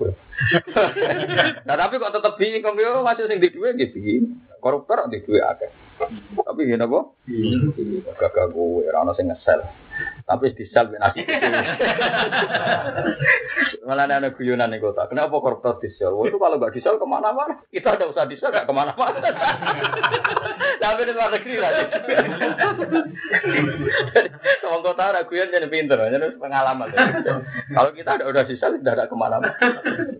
Nah tapi kok tetep bingung yo masih sing di duit gitu. Koruptor di duit akeh. Tapi ngene apa? Gagah kowe ora ono sing ngesel. Tapi di sel nasi [laughs] Malah ada guyonan nih kota. Kenapa koruptor di sel? Itu kalau nggak di sel ke mana-mana. Kita ada usah di sel nggak ke mana-mana. [laughs] Tapi di luar negeri lah. [laughs] Orang kota ada guyon jadi pinter, jadi pengalaman. Kalau kita ada udah di sel tidak ada ke mana-mana.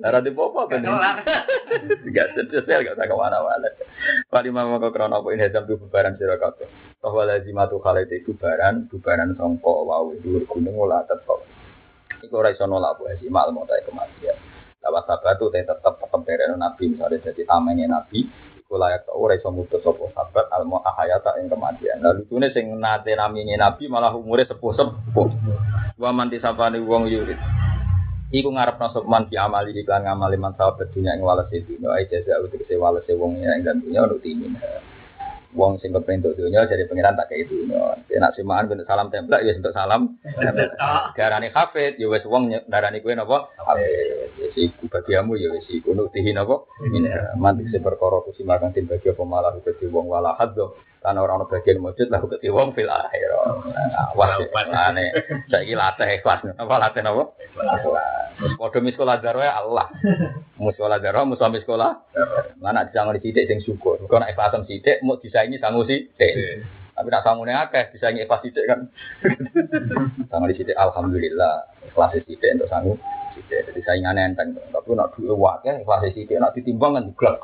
Ada di popo kan? Tidak di sel nggak usah ke mana-mana. Pak Imam mau krono apa ini jam tuh bubaran sirakato. Bahwa lazimatu itu bubaran, bubaran songko wau dhuwur gunung ora tetep. Iku ora iso nolak bu mal mau kematian. Lawat sahabat itu tetap tetap dari nabi misalnya jadi tamengnya nabi. Iku layak tau ora iso mutus sopo sahabat al ahayata yang kematian. Lalu itu sing nate namanya nabi malah umurnya sepuh sepuh. Wa manti sapane wong yurid. Iku ngarep nasab man fi amali iklan ngamali man sahabat dunia ing walase. Ai jaza utik se walase wong yang dan dunia untuk timin wong sing kepen untuk dunia jadi pangeran tak kayak dunia. Ya nak simaan bentuk salam template ya untuk salam. Darani hafid ya wes wong darani kue nopo hafid. Ya si bagiamu ya wes iku nuktihi nopo. Mantik si perkara kusimakan tim bagi apa malah dadi wong wala haddo. Karena orang bagian wujud lah dadi wong fil akhir. Wah ane saiki latih ikhlas. Apa latih nopo? Terus padha miskola darah Allah. Muskola darah musuh miskola. Mana disangon sithik sing syukur. Kok nek ikhlasan sithik mau disaingi sangu sithik. Tapi nak sangune akeh disaingi ikhlas sithik kan. [laughs] Sangon sithik alhamdulillah. Ikhlas sithik untuk sangu sithik. Jadi saingane enteng. Tapi nak duwe wakeh ikhlas sithik nak ditimbang kan diglek.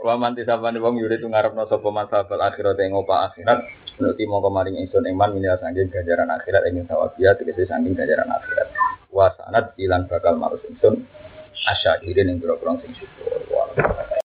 [laughs] Wa manti sabane wong yuri tu ngarepno sapa masalah akhirat ing opa akhirat. Nuti mau kemarin ingsun iman minil sanggeng ganjaran akhirat ingin sawabia tegese sanggeng ganjaran akhirat. Wa sanad ilan bakal marus ingsun asyakirin yang berobong sing syukur.